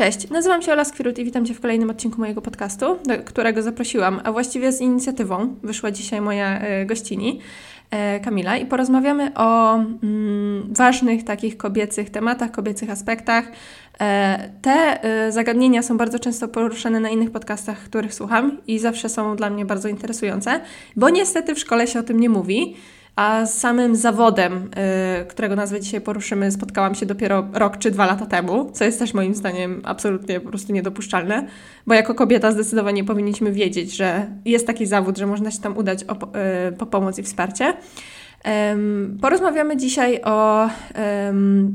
Cześć, nazywam się Ola Skwirut i witam Cię w kolejnym odcinku mojego podcastu, do którego zaprosiłam, a właściwie z inicjatywą wyszła dzisiaj moja y, gościni. E, Kamila i porozmawiamy o mm, ważnych takich kobiecych tematach, kobiecych aspektach. E, te e, zagadnienia są bardzo często poruszane na innych podcastach, których słucham i zawsze są dla mnie bardzo interesujące, bo niestety w szkole się o tym nie mówi. A z samym zawodem, yy, którego nazwę dzisiaj poruszymy, spotkałam się dopiero rok czy dwa lata temu, co jest też moim zdaniem absolutnie po prostu niedopuszczalne, bo jako kobieta zdecydowanie powinniśmy wiedzieć, że jest taki zawód, że można się tam udać o, yy, po pomoc i wsparcie. Porozmawiamy dzisiaj o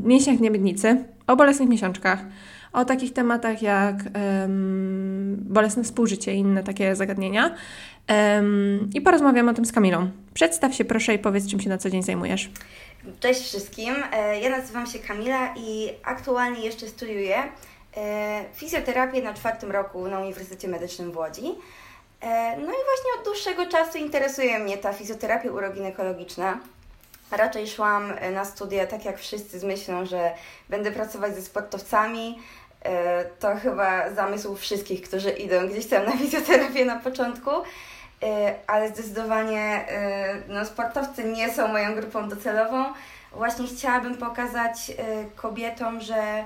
mięśniach niemiednicy, o bolesnych miesiączkach, o takich tematach jak um, bolesne współżycie i inne takie zagadnienia. Um, I porozmawiamy o tym z Kamilą. Przedstaw się proszę i powiedz, czym się na co dzień zajmujesz. Cześć wszystkim. E, ja nazywam się Kamila i aktualnie jeszcze studiuję e, fizjoterapię na czwartym roku na Uniwersytecie Medycznym w Łodzi. E, no i właśnie od dłuższego czasu interesuje mnie ta fizjoterapia uroginekologiczna. Raczej szłam na studia tak jak wszyscy z myślą, że będę pracować ze sportowcami, to chyba zamysł wszystkich, którzy idą gdzieś tam na fizjoterapię na początku, ale zdecydowanie e, no, sportowcy nie są moją grupą docelową. Właśnie chciałabym pokazać kobietom, że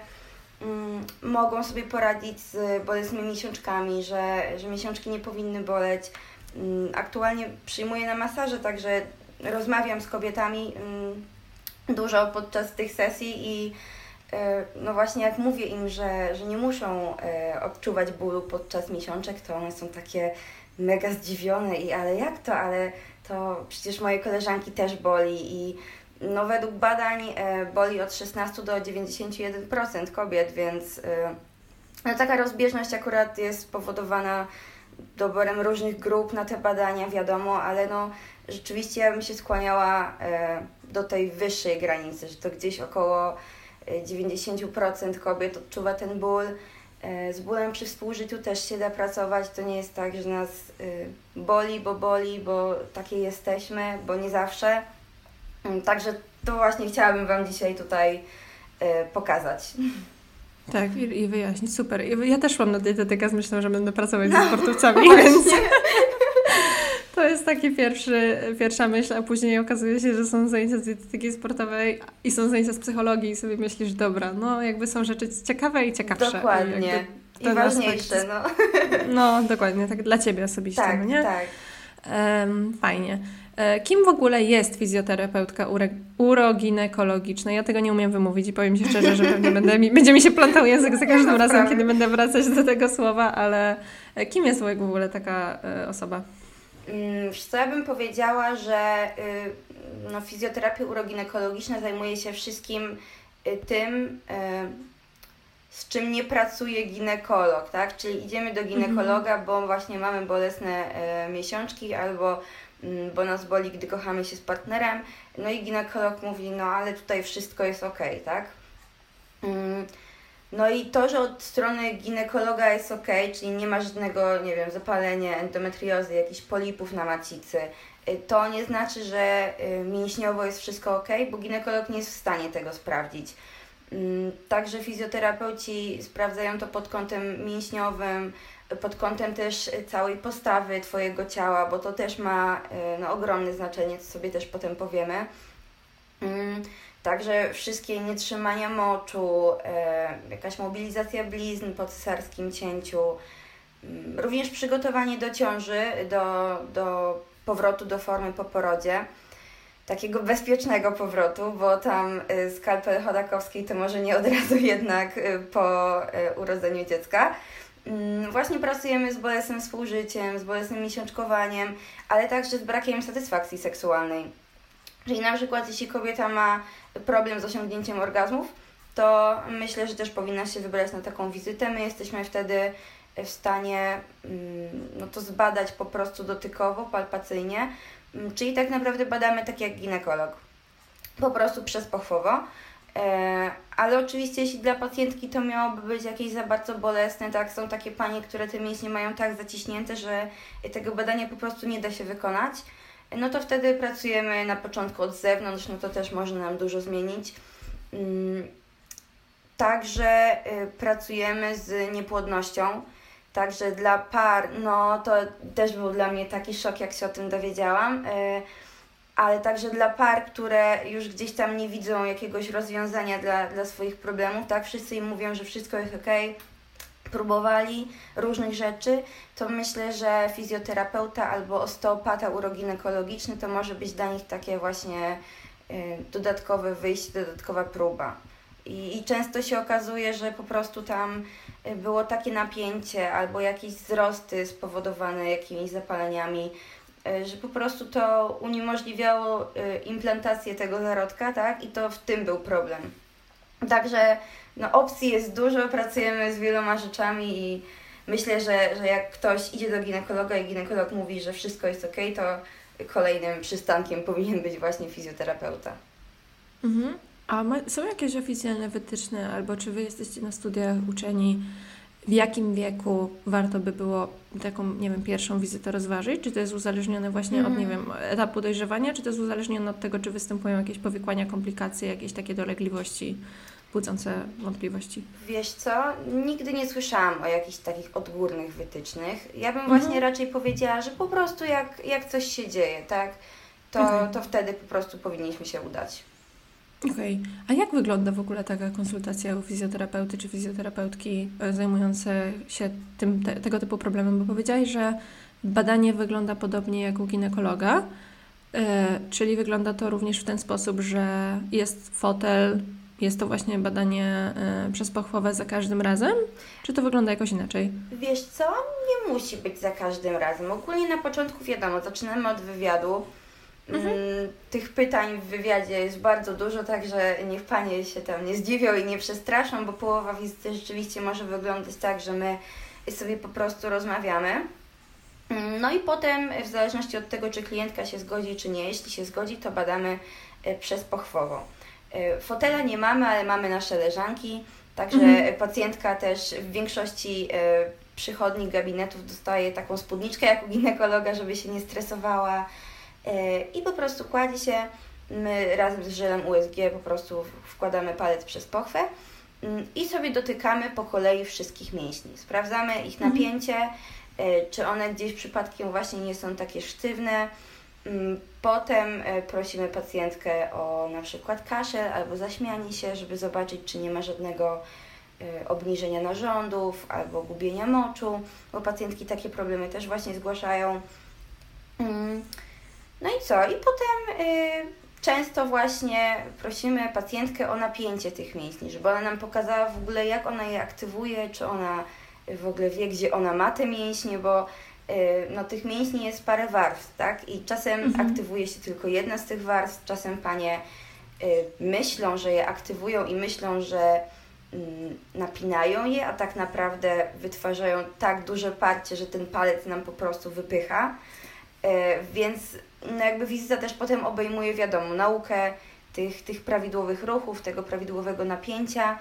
mm, mogą sobie poradzić z bolesnymi miesiączkami, że, że miesiączki nie powinny boleć. Mm, aktualnie przyjmuję na masaże, także rozmawiam z kobietami mm, dużo podczas tych sesji i no właśnie jak mówię im, że, że nie muszą odczuwać bólu podczas miesiączek, to one są takie mega zdziwione i ale jak to, ale to przecież moje koleżanki też boli i no według badań e, boli od 16 do 91% kobiet, więc no taka rozbieżność akurat jest spowodowana doborem różnych grup na te badania, wiadomo, ale no rzeczywiście ja bym się skłaniała do tej wyższej granicy, że to gdzieś około 90% kobiet odczuwa ten ból. E, z bólem przy współżyciu też się da pracować. To nie jest tak, że nas y, boli, bo boli, bo takie jesteśmy, bo nie zawsze. Mm, także to właśnie chciałabym Wam dzisiaj tutaj y, pokazać. Tak, i, i wyjaśnić. Super. Ja też szłam na dietetykę z myślą, że będę pracować no, ze sportowcami, no, więc to jest taki pierwszy, pierwsza myśl, a później okazuje się, że są zajęcia z dietetyki sportowej i są zajęcia z psychologii i sobie myślisz, dobra, no jakby są rzeczy ciekawe i ciekawsze. Dokładnie. I, I ważniejsze, no. No, dokładnie, tak dla Ciebie osobiście, tak, no nie? Tak, um, Fajnie. E, kim w ogóle jest fizjoterapeutka uroginekologiczna? Ja tego nie umiem wymówić i powiem Ci szczerze, że pewnie będę mi, będzie mi się plątał język za każdym razem, kiedy będę wracać do tego słowa, ale e, kim jest w ogóle taka e, osoba? Mm, co ja bym powiedziała, że y, no, fizjoterapia uroginekologiczna zajmuje się wszystkim y, tym, y, z czym nie pracuje ginekolog, tak? Czyli idziemy do ginekologa, mhm. bo właśnie mamy bolesne miesiączki albo mm, bo nas boli, gdy kochamy się z partnerem. No i ginekolog mówi, no ale tutaj wszystko jest ok, tak? Mm, no i to, że od strony ginekologa jest ok, czyli nie ma żadnego, nie wiem, zapalenia, endometriozy, jakichś polipów na macicy, y, to nie znaczy, że y, mięśniowo jest wszystko ok, bo ginekolog nie jest w stanie tego sprawdzić. Mm, także fizjoterapeuci sprawdzają to pod kątem mięśniowym, pod kątem też całej postawy Twojego ciała, bo to też ma y, no, ogromne znaczenie, co sobie też potem powiemy. Także wszystkie nietrzymania moczu, e, jakaś mobilizacja blizn po cesarskim cięciu, mm, również przygotowanie do ciąży, do, do powrotu do formy po porodzie, takiego bezpiecznego powrotu, bo tam e, skalpel chodakowskiej to może nie od razu jednak e, po urodzeniu dziecka. Mm, właśnie pracujemy z bolesnym współżyciem, z bolesnym miesiączkowaniem, ale także z brakiem satysfakcji seksualnej. Czyli na przykład jeśli kobieta ma problem z osiągnięciem orgazmów, to myślę, że też powinna się wybrać na taką wizytę. My jesteśmy wtedy w stanie mm, no to zbadać po prostu dotykowo, palpacyjnie, mm, czyli tak naprawdę badamy tak jak ginekolog, po prostu przez pochwowo. E, ale oczywiście, jeśli dla pacjentki to miałoby być jakieś za bardzo bolesne, tak, są takie panie, które te mięśnie mają tak zaciśnięte, że tego badania po prostu nie da się wykonać no to wtedy pracujemy na początku od zewnątrz, no to też może nam dużo zmienić. Mm, także pracujemy z niepłodnością. Także dla par, no to też był dla mnie taki szok, jak się o tym dowiedziałam. Ale także dla par, które już gdzieś tam nie widzą jakiegoś rozwiązania dla, dla swoich problemów, tak? Wszyscy im mówią, że wszystko jest ok, próbowali różnych rzeczy, to myślę, że fizjoterapeuta albo osteopata uroginekologiczny to może być dla nich takie właśnie y, dodatkowe wyjście, dodatkowa próba. I, I często się okazuje, że po prostu tam y, było takie napięcie albo jakieś wzrosty spowodowane jakimiś zapaleniami, y, że po prostu to uniemożliwiało implantację tego zarodka, tak? I to w tym był problem. Także no, opcji jest dużo, pracujemy z wieloma rzeczami i myślę, że, że jak ktoś idzie do ginekologa i ginekolog mówi, że wszystko jest ok, to kolejnym przystankiem powinien być właśnie fizjoterapeuta. Mhm. A ma, są jakieś oficjalne wytyczne, albo czy Wy jesteście na studiach uczeni, w jakim wieku warto by było taką, nie wiem, pierwszą wizytę rozważyć? Czy to jest uzależnione właśnie mm. od, nie mhm. wiem, etapu dojrzewania, czy to jest uzależnione od tego, czy występują jakieś powikłania, komplikacje, jakieś takie dolegliwości budzące wątpliwości. Wiesz co, nigdy nie słyszałam o jakichś takich odgórnych wytycznych. Ja bym mhm. właśnie raczej powiedziała, że po prostu jak, jak coś się dzieje, tak, to, okay. to wtedy po prostu powinniśmy się udać. Okej. Okay. A jak wygląda w ogóle taka konsultacja u fizjoterapeuty czy fizjoterapeutki e, zajmujące się tym, te, tego typu problemem? Bo powiedziałaś, że badanie wygląda podobnie jak u ginekologa, e, czyli wygląda to również w ten sposób, że jest fotel, jest to właśnie badanie y, przez pochwowę za każdym razem? Czy to wygląda jakoś inaczej? Wiesz co, nie musi być za każdym razem. Ogólnie na początku wiadomo, zaczynamy od wywiadu. Mhm. Mm, tych pytań w wywiadzie jest bardzo dużo, także niech Panie się tam nie zdziwią i nie przestraszą, bo połowa wizyty rzeczywiście może wyglądać tak, że my sobie po prostu rozmawiamy. Mm, no i potem, w zależności od tego, czy klientka się zgodzi, czy nie, jeśli się zgodzi, to badamy y, przez pochwową. E, fotela nie mamy, ale mamy nasze leżanki, także mhm. pacjentka też w większości e, przychodni, gabinetów dostaje taką spódniczkę jak u ginekologa, żeby się nie stresowała e, i po prostu kładzie się, my razem z żelem USG po prostu wkładamy palec przez pochwę mm, i sobie dotykamy po kolei wszystkich mięśni. Sprawdzamy ich mhm. napięcie, czy one gdzieś przypadkiem właśnie nie są takie sztywne, potem e, prosimy pacjentkę o na przykład kaszel albo zaśmianie się, żeby zobaczyć, czy nie ma żadnego e, obniżenia narządów albo gubienia moczu, bo pacjentki takie problemy też właśnie zgłaszają. Mm, no i co? I potem e, często właśnie prosimy pacjentkę o napięcie tych mięśni, żeby ona nam pokazała w ogóle, jak ona je aktywuje, czy ona w ogóle wie, gdzie ona ma te mięśnie, bo no, tych mięśni jest parę warstw, tak? I czasem mhm. aktywuje się tylko jedna z tych warstw, czasem panie y, myślą, że je aktywują i myślą, że mm, napinają je, a tak naprawdę wytwarzają tak duże parcie, że ten palec nam po prostu wypycha. Y, więc no jakby wizyta też potem obejmuje, wiadomo, naukę tych, tych prawidłowych ruchów, tego prawidłowego napięcia,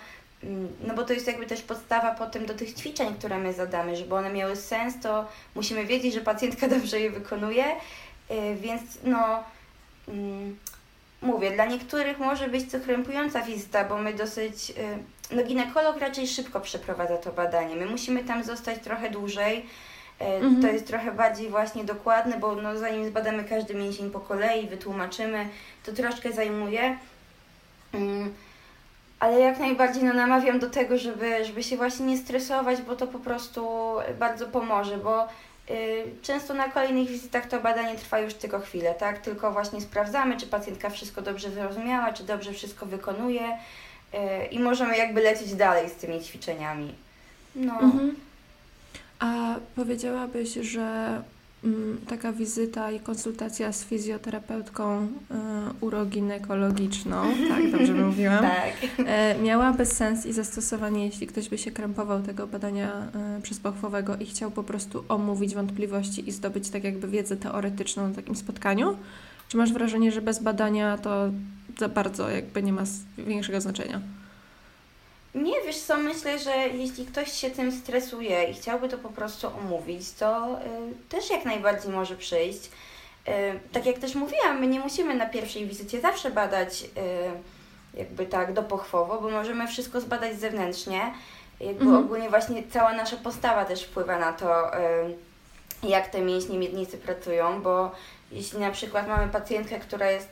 no bo to jest jakby też podstawa potem do tych ćwiczeń, które my zadamy, żeby one miały sens, to musimy wiedzieć, że pacjentka dobrze je wykonuje, y, więc no mm, mówię, dla niektórych może być to krępująca wizyta, bo my dosyć, y, no ginekolog raczej szybko przeprowadza to badanie, my musimy tam zostać trochę dłużej, y, mhm. to jest trochę bardziej właśnie dokładne, bo no, zanim zbadamy każdy mięsień po kolei, wytłumaczymy, to troszkę zajmuje. Ale jak najbardziej no, namawiam do tego, żeby, żeby się właśnie nie stresować, bo to po prostu bardzo pomoże, bo y, często na kolejnych wizytach to badanie trwa już tylko chwilę, tak? Tylko właśnie sprawdzamy, czy pacjentka wszystko dobrze zrozumiała, czy dobrze wszystko wykonuje y, i możemy jakby lecieć dalej z tymi ćwiczeniami. No. Mhm. A powiedziałabyś, że taka wizyta i konsultacja z fizjoterapeutką y, uroginekologiczną, tak, dobrze mówiłam, tak. E, miałaby sens i zastosowanie, jeśli ktoś by się krępował tego badania y, przezpochwowego i chciał po prostu omówić wątpliwości i zdobyć tak jakby wiedzę teoretyczną na takim spotkaniu? Czy masz wrażenie, że bez badania to za bardzo jakby nie ma większego znaczenia? Nie, wiesz co, myślę, że jeśli ktoś się tym stresuje i chciałby to po prostu omówić, to y, też jak najbardziej może przyjść. Y, tak jak też mówiłam, my nie musimy na pierwszej wizycie zawsze badać y, jakby tak dopochwowo, bo możemy wszystko zbadać zewnętrznie. Jakby Mhm. ogólnie właśnie cała nasza postawa też wpływa na to, y, jak te mięśnie miednicy pracują, bo jeśli na przykład mamy pacjentkę, która jest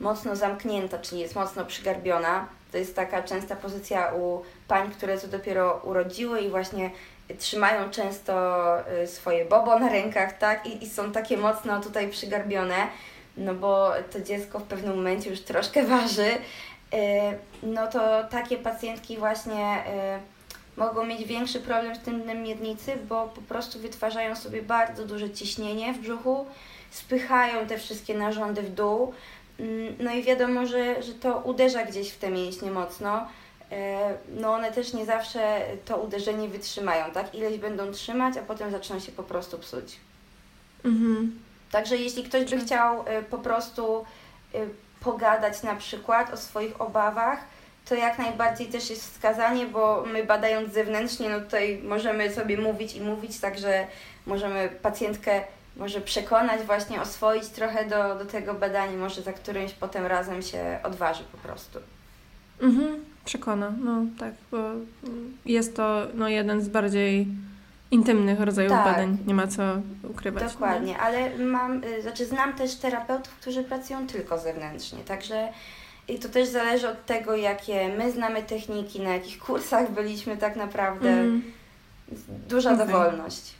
mocno zamknięta, czyli jest mocno przygarbiona, to jest taka częsta pozycja u pań, które to dopiero urodziły i właśnie trzymają często y, swoje bobo na rękach, tak? I, i są takie mocno tutaj przygarbione, no bo to dziecko w pewnym momencie już troszkę waży. Y, No to takie pacjentki właśnie y, mogą mieć większy problem z tym dnem miednicy, bo po prostu wytwarzają sobie bardzo duże ciśnienie w brzuchu, spychają te wszystkie narządy w dół. Mm, No i wiadomo, że, że to uderza gdzieś w te mięśnie mocno. E, No one też nie zawsze to uderzenie wytrzymają, tak? Ileś będą trzymać, a potem zaczną się po prostu psuć. Mhm. Także jeśli ktoś by chciał e, po prostu e, pogadać na przykład o swoich obawach, to jak najbardziej też jest wskazanie, bo my badając zewnętrznie, no tutaj możemy sobie mówić i mówić, także możemy pacjentkę może przekonać, właśnie oswoić trochę do, do tego badania, może za którymś potem razem się odważy po prostu. Mhm. Przekona, no tak, bo jest to no, jeden z bardziej intymnych rodzajów Tak. badań, nie ma co ukrywać. Dokładnie, ale mam, y, znaczy znam też terapeutów, którzy pracują tylko zewnętrznie, także i to też zależy od tego, jakie my znamy techniki, na jakich kursach byliśmy tak naprawdę. Mhm. Duża Okej. dowolność.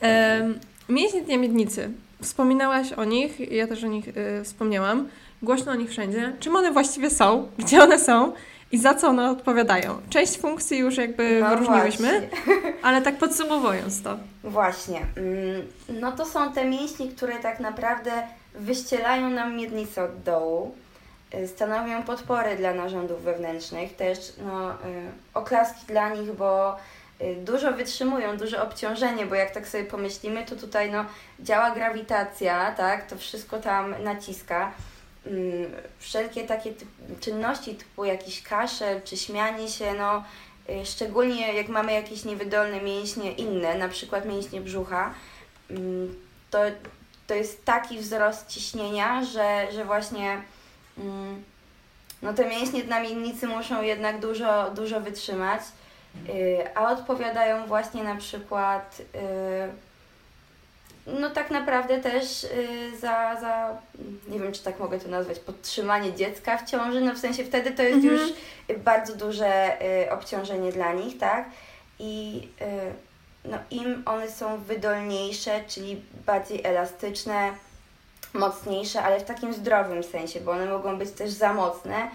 Em, Mięśnie dnia miednicy. Wspominałaś o nich, ja też o nich y, wspomniałam. Głośno o nich wszędzie. Czym one właściwie są? Gdzie one są? I za co one odpowiadają? Część funkcji już jakby wyróżniłyśmy, właśnie. ale tak podsumowując to. Właśnie. mm, No to są te mięśnie, które tak naprawdę wyścielają nam miednicę od dołu, y, stanowią podpory dla narządów wewnętrznych, też no, y, oklaski dla nich, bo dużo wytrzymują, duże obciążenie, bo jak tak sobie pomyślimy, to tutaj no, działa grawitacja, tak, to wszystko tam naciska. Mm, Wszelkie takie czynności typu jakiś kaszel czy śmianie się, no y, szczególnie jak mamy jakieś niewydolne mięśnie inne, na przykład mięśnie brzucha, mm, to, to jest taki wzrost ciśnienia, że, że właśnie mm, no te mięśnie dna miednicy muszą jednak dużo, dużo wytrzymać, y, a odpowiadają właśnie na przykład y, no tak naprawdę też y, za, za, nie wiem czy tak mogę to nazwać, podtrzymanie dziecka w ciąży, no w sensie wtedy to jest Mhm. już bardzo duże y, obciążenie dla nich, tak? I y, no, im one są wydolniejsze, czyli bardziej elastyczne, mocniejsze, ale w takim zdrowym sensie, bo one mogą być też za mocne y,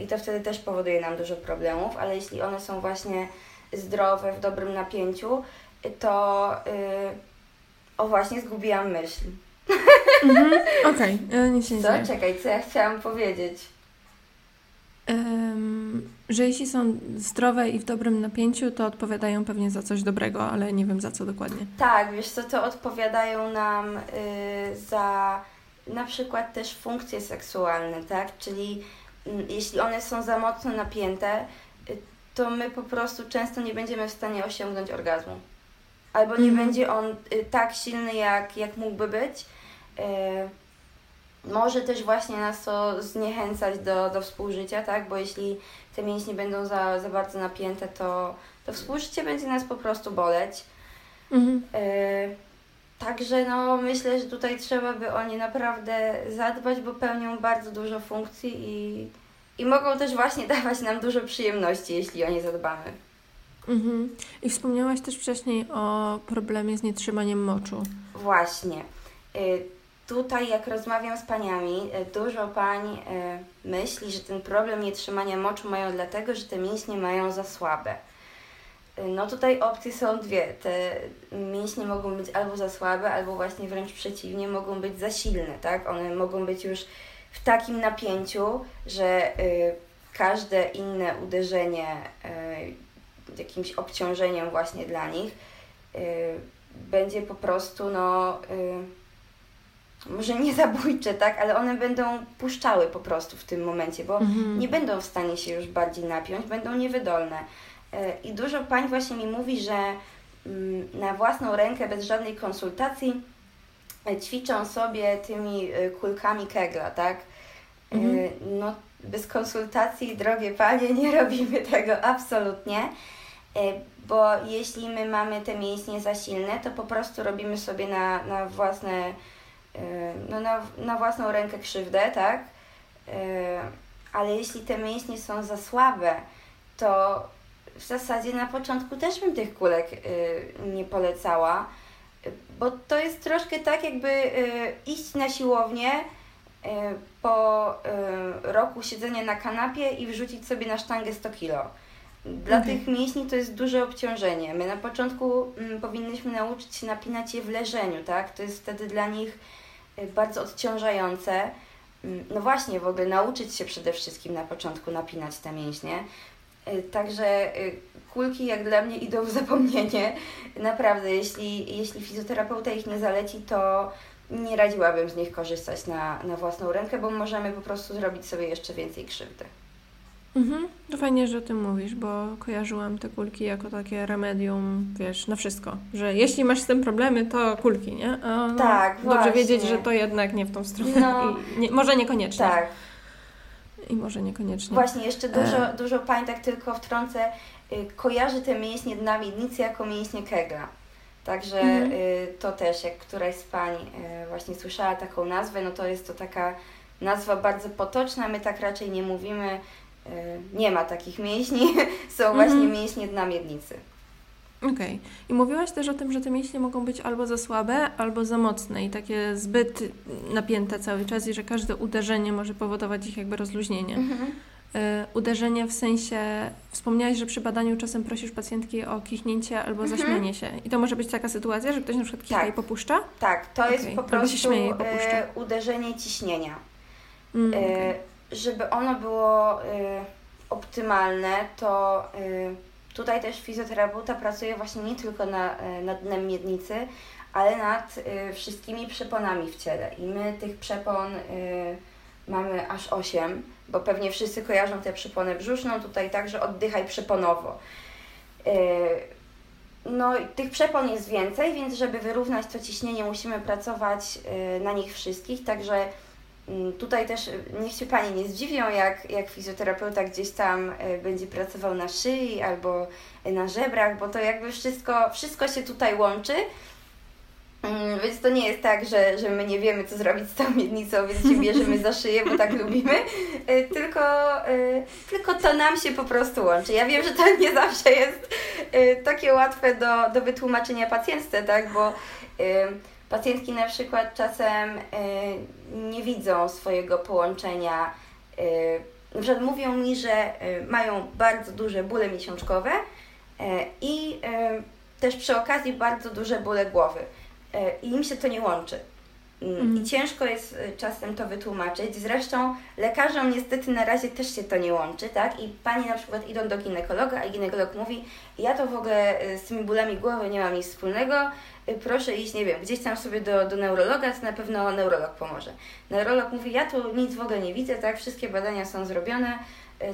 i to wtedy też powoduje nam dużo problemów, ale jeśli one są właśnie zdrowe, w dobrym napięciu, to y, o właśnie zgubiłam myśl. Mhm. Okej, e, nic się nie Co? dzieje. Czekaj, co ja chciałam powiedzieć? Em, że jeśli są zdrowe i w dobrym napięciu, to odpowiadają pewnie za coś dobrego, ale nie wiem za co dokładnie. Tak, wiesz co, to odpowiadają nam y, za na przykład też funkcje seksualne, tak? Czyli jeśli one są za mocno napięte, y, to my po prostu często nie będziemy w stanie osiągnąć orgazmu. Albo nie Mhm. będzie on y, tak silny, jak, jak mógłby być. Y, może też właśnie nas to zniechęcać do, do współżycia, tak? Bo jeśli te mięśnie będą za, za bardzo napięte, to, to współżycie będzie nas po prostu boleć. Mhm. E, Także no, myślę, że tutaj trzeba by o nie naprawdę zadbać, bo pełnią bardzo dużo funkcji i, i mogą też właśnie dawać nam dużo przyjemności, jeśli o nie zadbamy. Mhm. I wspomniałaś też wcześniej o problemie z nietrzymaniem moczu. Właśnie. E, Tutaj, jak rozmawiam z paniami, e, dużo pań e, myśli, że ten problem nietrzymania moczu mają dlatego, że te mięśnie mają za słabe. No tutaj opcje są dwie. Te mięśnie mogą być albo za słabe, albo właśnie wręcz przeciwnie, mogą być za silne, tak? One mogą być już w takim napięciu, że y, każde inne uderzenie y, jakimś obciążeniem właśnie dla nich y, będzie po prostu no y, może nie zabójcze, tak, ale one będą puszczały po prostu w tym momencie, bo Mhm. nie będą w stanie się już bardziej napiąć, będą niewydolne. E, I dużo pań właśnie mi mówi, że mm, na własną rękę, bez żadnej konsultacji, e, ćwiczą sobie tymi e, kulkami kegla, tak? Mhm. No, bez konsultacji, drogie panie, nie robimy tego absolutnie, bo jeśli my mamy te mięśnie za silne, to po prostu robimy sobie na, na własne, no na, na własną rękę krzywdę, tak? Ale jeśli te mięśnie są za słabe, to w zasadzie na początku też bym tych kulek nie polecała, bo to jest troszkę tak, jakby iść na siłownię po roku siedzenia na kanapie i wrzucić sobie na sztangę 100 kilo. Dla okay. tych mięśni to jest duże obciążenie. My na początku mm, powinnyśmy nauczyć się napinać je w leżeniu, tak? To jest wtedy dla nich bardzo odciążające. Mm, no właśnie, w ogóle nauczyć się przede wszystkim na początku napinać te mięśnie. Także kulki jak dla mnie idą w zapomnienie. Naprawdę, jeśli, jeśli fizjoterapeuta ich nie zaleci, to nie radziłabym z nich korzystać na, na własną rękę, bo możemy po prostu zrobić sobie jeszcze więcej krzywdy. Mhm, to fajnie, że o tym mówisz, bo kojarzyłam te kulki jako takie remedium, wiesz, na wszystko. Że jeśli masz z tym problemy, to kulki, nie? A, no, tak, Dobrze właśnie. wiedzieć, że to jednak nie w tą stronę. No, nie, może niekoniecznie. Tak. I może niekoniecznie. Właśnie, jeszcze dużo, e... dużo pań, tak tylko wtrącę, y, kojarzy te mięśnie dna miednicy jako mięśnie Kegla. Także mhm. y, to też, jak któraś z pań y, właśnie słyszała taką nazwę, no to jest to taka nazwa bardzo potoczna, my tak raczej nie mówimy, nie ma takich mięśni, są mhm. właśnie mięśnie dna miednicy. Okej. Okay. I mówiłaś też o tym, że te mięśnie mogą być albo za słabe, albo za mocne i takie zbyt napięte cały czas i że każde uderzenie może powodować ich jakby rozluźnienie. Mhm. Y, uderzenie w sensie, wspomniałaś, że przy badaniu czasem prosisz pacjentki o kichnięcie albo mhm. zaśmianie się. I to może być taka sytuacja, że ktoś na przykład kicha tak. i popuszcza? Tak, to okay. jest po prostu y, uderzenie ciśnienia. Mm, okay. Żeby ono było optymalne, to tutaj też fizjoterapeuta pracuje właśnie nie tylko na, nad dnem miednicy, ale nad wszystkimi przeponami w ciele. I my tych przepon mamy aż 8 bo pewnie wszyscy kojarzą tę przyponę brzuszną, tutaj także oddychaj przyponowo. Yy, no, tych przepon jest więcej, więc żeby wyrównać to ciśnienie, musimy pracować na nich wszystkich, także tutaj też niech się Pani nie zdziwią, jak, jak fizjoterapeuta gdzieś tam yy, będzie pracował na szyi albo na żebrach, bo to jakby wszystko, wszystko się tutaj łączy. Mm, więc to nie jest tak, że, że my nie wiemy, co zrobić z tą miednicą, więc się bierzemy za szyję, bo tak lubimy, y, tylko, y, tylko to nam się po prostu łączy. Ja wiem, że to nie zawsze jest y, takie łatwe do, do wytłumaczenia pacjentce, tak, bo pacjentki na przykład czasem nie widzą swojego połączenia, na przykład mówią mi, że mają bardzo duże bóle miesiączkowe i też przy okazji bardzo duże bóle głowy. I im się to nie łączy. Mm, I mhm. ciężko jest czasem to wytłumaczyć. Zresztą lekarzom niestety na razie też się to nie łączy, tak? I pani na przykład idą do ginekologa, a ginekolog mówi, ja to w ogóle z tymi bólami głowy nie mam nic wspólnego, proszę iść, nie wiem, gdzieś tam sobie do, do neurologa, to na pewno neurolog pomoże. Neurolog mówi, ja tu nic w ogóle nie widzę, tak? Wszystkie badania są zrobione,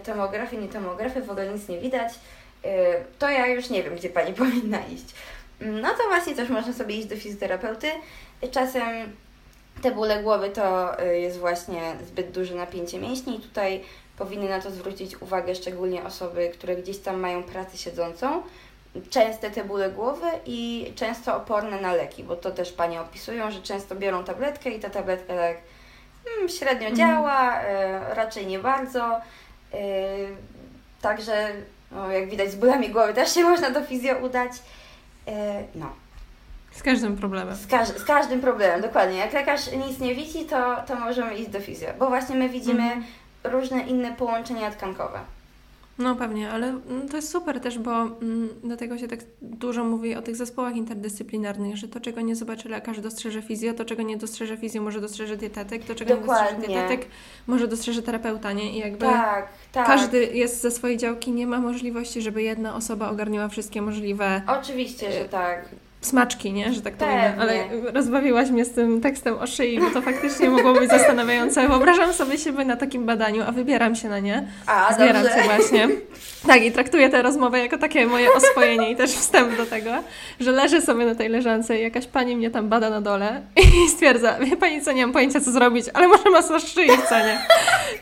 tomografy, nie tomografy, w ogóle nic nie widać. To ja już nie wiem, gdzie pani powinna iść. No to właśnie też można sobie iść do fizjoterapeuty. Czasem te bóle głowy to y, jest właśnie zbyt duże napięcie mięśni i tutaj powinny na to zwrócić uwagę szczególnie osoby, które gdzieś tam mają pracę siedzącą. Częste te bóle głowy i często oporne na leki, bo to też Panie opisują, że często biorą tabletkę i ta tabletka tak hmm, średnio mhm. działa, y, raczej nie bardzo. Y, także no, jak widać z bólami głowy też się można do fizjo udać. E, no. Z każdym problemem. Z, każ z, każdym problemem, dokładnie. Jak lekarz nic nie widzi, to, to możemy iść do fizjo, bo właśnie my widzimy mhm. różne inne połączenia tkankowe. No pewnie, ale mm, to jest super też, bo mm, dlatego się tak dużo mówi o tych zespołach interdyscyplinarnych, że to, czego nie zobaczy lekarz, dostrzeże fizjo, to, czego nie dostrzeże fizjo, może dostrzeże dietetyk, to, czego Dokładnie. nie dostrzeże dietetyk, może dostrzeże terapeuta, nie? I jakby tak, tak. każdy jest ze swojej działki, nie ma możliwości, żeby jedna osoba ogarniała wszystkie możliwe... Oczywiście, że tak smaczki, nie? Że tak powiem. Ale rozbawiłaś mnie z tym tekstem o szyi, bo to faktycznie mogło być zastanawiające. Wyobrażam sobie siebie na takim badaniu, a wybieram się na nie. A, Zbieram dobrze. się właśnie. Tak, i traktuję tę rozmowę jako takie moje oswojenie i też wstęp do tego, że leżę sobie na tej leżance i jakaś pani mnie tam bada na dole i stwierdza, wie pani co, nie mam pojęcia co zrobić, ale może masaż szyi w cenie.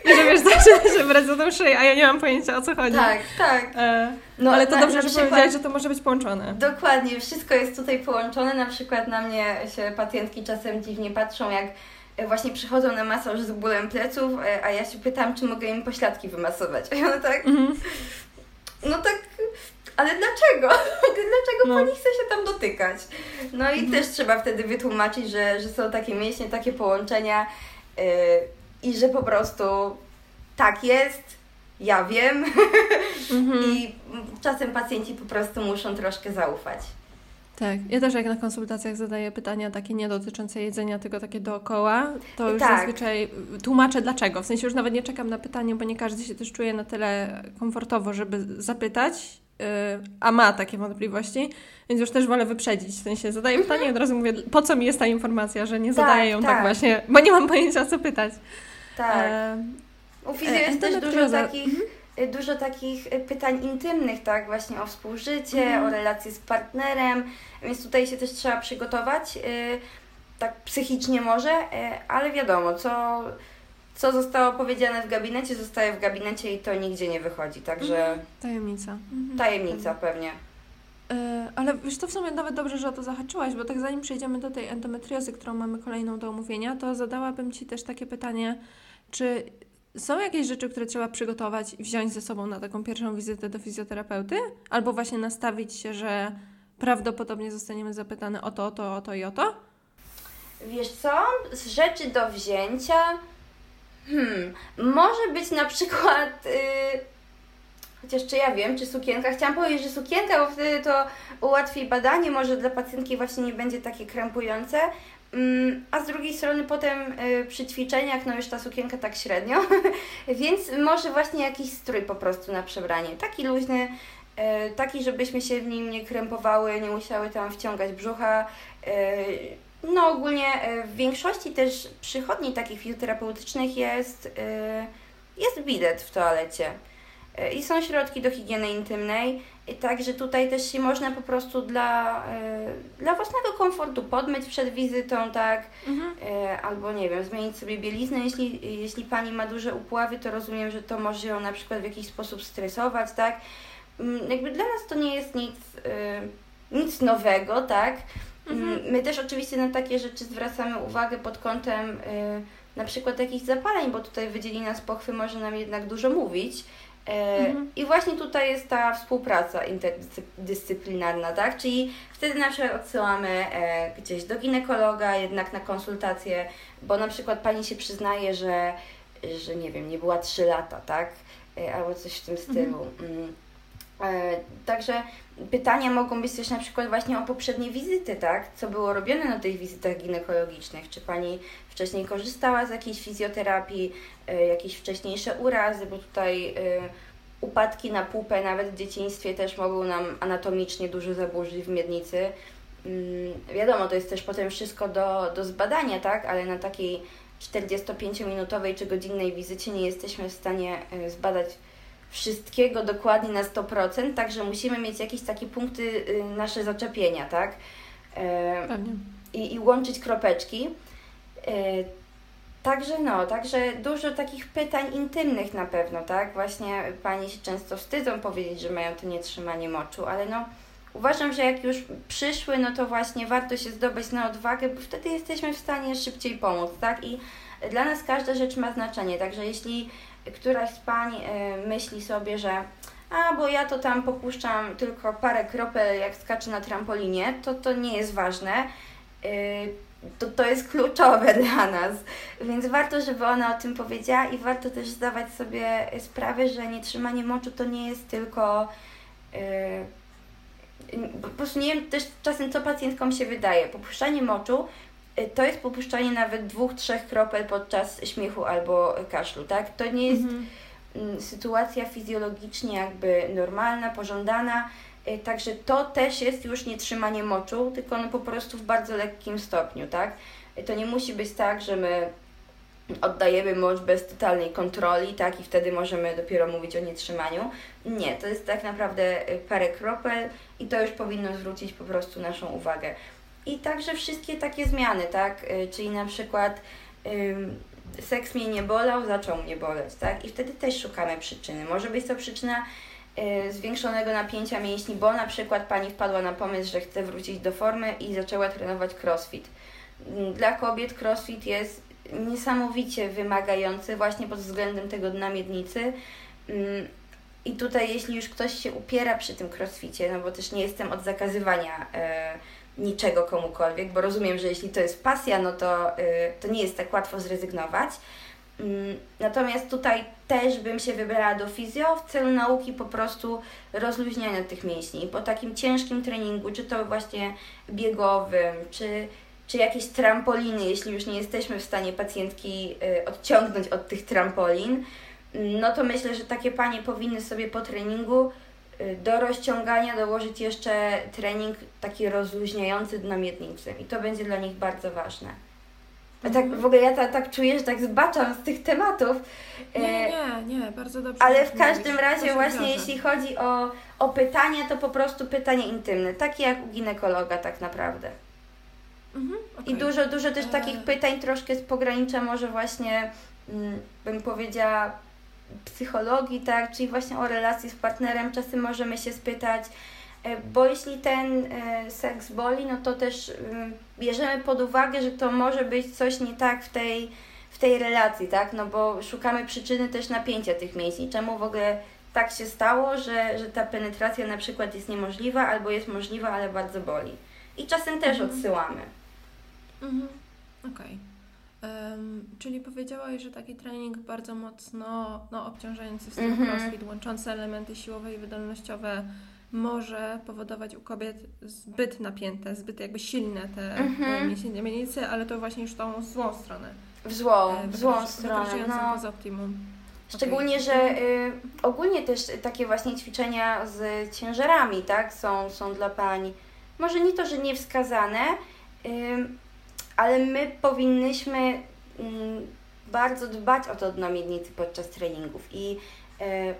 I że wiesz, zaczyna się brać za tą szyję, a ja nie mam pojęcia o co chodzi. Tak, tak. E, No, ale to na- dobrze, na że przykład- powiedziałaś, że to może być połączone. Dokładnie, wszystko jest tutaj połączone. Na przykład na mnie się pacjentki czasem dziwnie patrzą, jak e, właśnie przychodzą na masaż z bólem pleców, e, a ja się pytam, czy mogę im pośladki wymasować. I one tak, Mhm. no tak, ale dlaczego? Dlaczego No. pani chce się tam dotykać? No i też trzeba wtedy wytłumaczyć, że, że są takie mięśnie, takie połączenia yy, i że po prostu tak jest, ja wiem Mhm. i czasem pacjenci po prostu muszą troszkę zaufać. Tak, ja też jak na konsultacjach zadaję pytania takie nie dotyczące jedzenia, tylko takie dookoła, to już Tak. zazwyczaj tłumaczę dlaczego. W sensie już nawet nie czekam na pytanie, bo nie każdy się też czuje na tyle komfortowo, żeby zapytać, yy, a ma takie wątpliwości, więc już też wolę wyprzedzić. W sensie zadaję pytanie i od razu mówię, po co mi jest ta informacja, że nie Tak, zadaję ją tak, tak. właśnie, bo nie mam pojęcia co pytać. Tak. E, U e, jest też dużo endometrioza. takich, dużo takich y, pytań intymnych, tak? Właśnie o współżycie, Mhm. o relacje z partnerem, więc tutaj się też trzeba przygotować, y, tak psychicznie może, ale wiadomo, co, co zostało powiedziane w gabinecie, zostaje w gabinecie i to nigdzie nie wychodzi, także tajemnica. Mhm. tajemnica pewnie. E, Ale wiesz, to w sumie nawet dobrze, że o to zahaczyłaś, bo tak zanim przejdziemy do tej endometriozy, którą mamy kolejną do omówienia, to zadałabym Ci też takie pytanie, czy są jakieś rzeczy, które trzeba przygotować wziąć ze sobą na taką pierwszą wizytę do fizjoterapeuty? Albo właśnie nastawić się, że prawdopodobnie zostaniemy zapytane o to, o to, o to i o to? Wiesz co? Z rzeczy do wzięcia. Hmm, może być na przykład. y, chociaż czy ja wiem, czy sukienka. Chciałam powiedzieć, że sukienka, bo wtedy to ułatwi badanie, może dla pacjentki właśnie nie będzie takie krępujące. Mm, A z drugiej strony potem y, przy ćwiczeniach, no już ta sukienka tak średnio, więc może właśnie jakiś strój po prostu na przebranie. Taki luźny, y, taki, żebyśmy się w nim nie krępowały, nie musiały tam wciągać brzucha. y, no ogólnie w większości też przychodni takich fizjoterapeutycznych jest, jest bidet w toalecie. I są środki do higieny intymnej, także tutaj też się można po prostu dla, e, dla własnego komfortu podmyć przed wizytą, tak, E, albo nie wiem, zmienić sobie bieliznę. Jeśli, jeśli pani ma duże upławy, to rozumiem, że to może ją na przykład w jakiś sposób stresować, tak. Mm, Jakby dla nas to nie jest nic, e, nic nowego, tak. Mm, My też oczywiście na takie rzeczy zwracamy uwagę pod kątem y, na przykład jakichś zapaleń, bo tutaj wydzielina z pochwy może nam jednak dużo mówić. Mhm. I właśnie tutaj jest ta współpraca interdyscyplinarna, tak? Czyli wtedy na przykład odsyłamy e, gdzieś do ginekologa, jednak na konsultację, bo na przykład pani się przyznaje, że, że nie wiem, nie była 3 lata, tak? E, albo coś w tym stylu. Mm. E, Także pytania mogą być też na przykład właśnie o poprzednie wizyty, tak? Co było robione na tych wizytach ginekologicznych? Czy Pani wcześniej korzystała z jakiejś fizjoterapii, e, jakieś wcześniejsze urazy, bo tutaj e, upadki na pupę nawet w dzieciństwie też mogą nam anatomicznie dużo zaburzyć w miednicy. Mm, Wiadomo, to jest też potem wszystko do, do zbadania, tak? Ale na takiej 45-minutowej czy godzinnej wizycie nie jesteśmy w stanie zbadać wszystkiego dokładnie na 100%, także musimy mieć jakieś takie punkty y, nasze zaczepienia, tak? E, Pewnie. i, i łączyć kropeczki. E, Także no, także dużo takich pytań intymnych na pewno, tak? Właśnie Pani się często wstydzą powiedzieć, że mają to nietrzymanie moczu, ale no uważam, że jak już przyszły, no to właśnie warto się zdobyć na odwagę, bo wtedy jesteśmy w stanie szybciej pomóc, tak? I dla nas każda rzecz ma znaczenie, także jeśli któraś z Pań e, myśli sobie, że a, bo ja to tam popuszczam tylko parę kropel, jak skaczę na trampolinie, to to nie jest ważne. E, To, to jest kluczowe dla nas, więc warto, żeby ona o tym powiedziała i warto też zdawać sobie sprawę, że nietrzymanie moczu to nie jest tylko e, po prostu nie wiem też czasem, co pacjentkom się wydaje. Popuszczanie moczu y, to jest popuszczanie nawet dwóch, trzech kropel podczas śmiechu albo kaszlu, tak? To nie jest Mhm. mm, sytuacja fizjologicznie jakby normalna, pożądana. Y, także to też jest już nie trzymanie moczu, tylko no po prostu w bardzo lekkim stopniu, tak? Y, to nie musi być tak, że my oddajemy mocz bez totalnej kontroli, tak? I wtedy możemy dopiero mówić o nietrzymaniu. Nie, to jest tak naprawdę y, parę kropel i to już powinno zwrócić po prostu naszą uwagę. I także wszystkie takie zmiany, tak? Czyli na przykład seks mnie nie bolał, zaczął mnie boleć, tak? I wtedy też szukamy przyczyny. Może być to przyczyna y, zwiększonego napięcia mięśni, bo na przykład pani wpadła na pomysł, że chce wrócić do formy i zaczęła trenować crossfit. Mm, dla kobiet crossfit jest niesamowicie wymagający właśnie pod względem tego dna miednicy. Mm, I tutaj, jeśli już ktoś się upiera przy tym crossficie, no bo też nie jestem od zakazywania y, niczego komukolwiek, bo rozumiem, że jeśli to jest pasja, no to, y, to nie jest tak łatwo zrezygnować. Mm, natomiast tutaj też bym się wybrała do fizjo w celu nauki po prostu rozluźniania tych mięśni. Po takim ciężkim treningu, czy to właśnie biegowym, czy, czy jakieś trampoliny, jeśli już nie jesteśmy w stanie pacjentki y, odciągnąć od tych trampolin, no to myślę, że takie panie powinny sobie po treningu do rozciągania dołożyć jeszcze trening taki rozluźniający dno miednicy i to będzie dla nich bardzo ważne. A tak mhm. w ogóle ja ta, tak czuję, że tak zbaczam z tych tematów. Nie, nie, nie, bardzo dobrze. Ale w każdym razie właśnie jeśli chodzi o, o pytania, to po prostu pytanie intymne, takie jak u ginekologa tak naprawdę. Mhm, okay. I dużo, dużo też takich e. pytań troszkę z pogranicza może właśnie, mm, bym powiedziała, psychologii, tak, czyli właśnie o relacji z partnerem, czasem możemy się spytać, e, bo jeśli ten e, seks boli, no to też bierzemy pod uwagę, że to może być coś nie tak w tej, w tej relacji, tak, no bo szukamy przyczyny też napięcia tych mięśni, czemu w ogóle tak się stało, że, że ta penetracja na przykład jest niemożliwa albo jest możliwa, ale bardzo boli. I czasem też mhm. odsyłamy. Mhm. Okej. Okay. Um, czyli powiedziałaś, że taki trening bardzo mocno no, obciążający w stylu mm -hmm. crossfit, łączący elementy siłowe i wydolnościowe może powodować u kobiet zbyt napięte, zbyt jakby silne te mm -hmm. miednicy, ale to właśnie już tą złą stronę. W złą, e, w złą stronę. No. poza optimum. Szczególnie, okay. że y, ogólnie też takie właśnie ćwiczenia z ciężarami, tak, są, są dla pań, może nie to, że niewskazane, y, ale my powinnyśmy mm, bardzo dbać o to dno miednicy podczas treningów i e,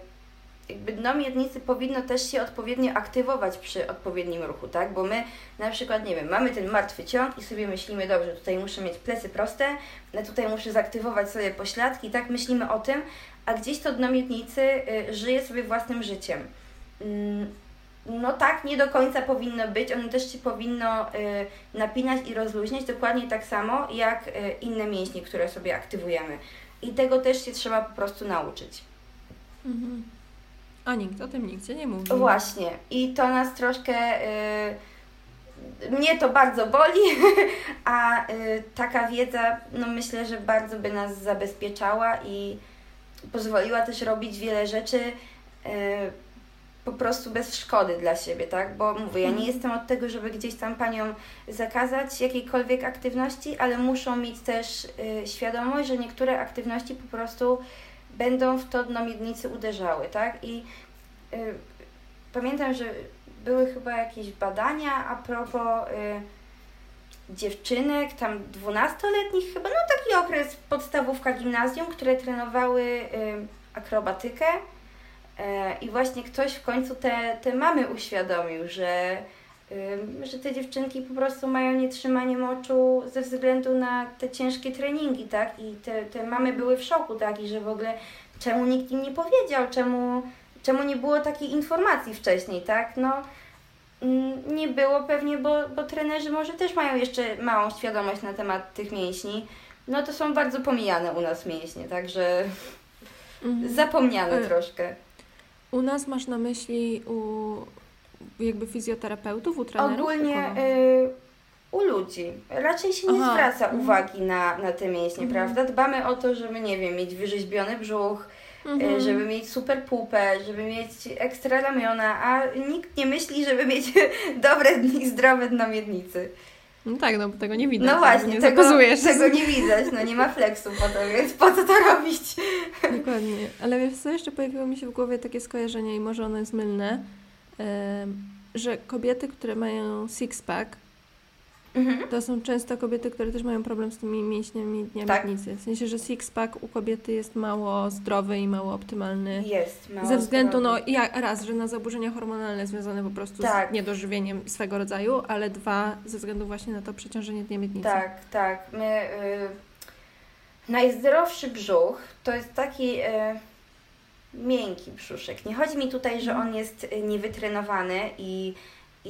jakby dno miednicy powinno też się odpowiednio aktywować przy odpowiednim ruchu, tak? Bo my na przykład, nie wiem, mamy ten martwy ciąg i sobie myślimy, dobrze, tutaj muszę mieć plecy proste, tutaj muszę zaktywować sobie pośladki, tak? Myślimy o tym, a gdzieś to dno miednicy y, żyje sobie własnym życiem. No tak, nie do końca powinno być. Ono też się powinno y, napinać i rozluźniać dokładnie tak samo jak y, inne mięśnie, które sobie aktywujemy. I tego też się trzeba po prostu nauczyć. Mhm. A nikt o tym nigdzie nie mówi. Właśnie. I to nas troszkę. Y, mnie to bardzo boli, a y, taka wiedza, no myślę, że bardzo by nas zabezpieczała i pozwoliła też robić wiele rzeczy y, po prostu bez szkody dla siebie, tak? Bo mówię, ja nie mhm. jestem od tego, żeby gdzieś tam paniom zakazać jakiejkolwiek aktywności, ale muszą mieć też y, świadomość, że niektóre aktywności po prostu będą w to dno miednicy uderzały, tak? I y, pamiętam, że były chyba jakieś badania a propos y, dziewczynek, tam dwunastoletnich chyba, no taki okres podstawówka gimnazjum, które trenowały y, akrobatykę I właśnie ktoś w końcu te, te mamy uświadomił, że, że te dziewczynki po prostu mają nietrzymanie moczu ze względu na te ciężkie treningi, tak? I te, te mamy były w szoku, tak? I że w ogóle czemu nikt im nie powiedział, czemu, czemu nie było takiej informacji wcześniej, tak? No, mm, nie było pewnie, bo, bo trenerzy może też mają jeszcze małą świadomość na temat tych mięśni. No to są bardzo pomijane u nas mięśnie, także mhm. zapomniane y troszkę. U nas masz na myśli u jakby fizjoterapeutów, u trenerów? Ogólnie y, u ludzi. Raczej się nie Aha. zwraca mhm. uwagi na, na te mięśnie, mhm. prawda? Dbamy o to, żeby, nie wiem, mieć wyrzeźbiony brzuch, y, mhm. żeby mieć super pupę, żeby mieć ekstra ramiona, a nikt nie myśli, żeby mieć dobre i zdrowe dno miednicy. No tak, no bo tego nie widać. No właśnie, nie tego, tego nie widać, no nie ma flexu po to, więc po co to robić? Dokładnie. Ale wiesz co, jeszcze pojawiło mi się w głowie takie skojarzenie i może ono jest mylne. że kobiety, które mają six-pack, Mhm. To są często kobiety, które też mają problem z tymi mięśniami dnia tak. miednicy. W sensie, że six-pack u kobiety jest mało zdrowy i mało optymalny. Jest, mało Ze względu, zdrowy. no ja, raz, że na zaburzenia hormonalne związane po prostu tak. z niedożywieniem swego rodzaju, ale dwa, ze względu właśnie na to przeciążenie dnia miednicy. Tak, tak. My, y, najzdrowszy brzuch to jest taki... Y, miękki brzuszek. Nie chodzi mi tutaj, że on jest y, niewytrenowany i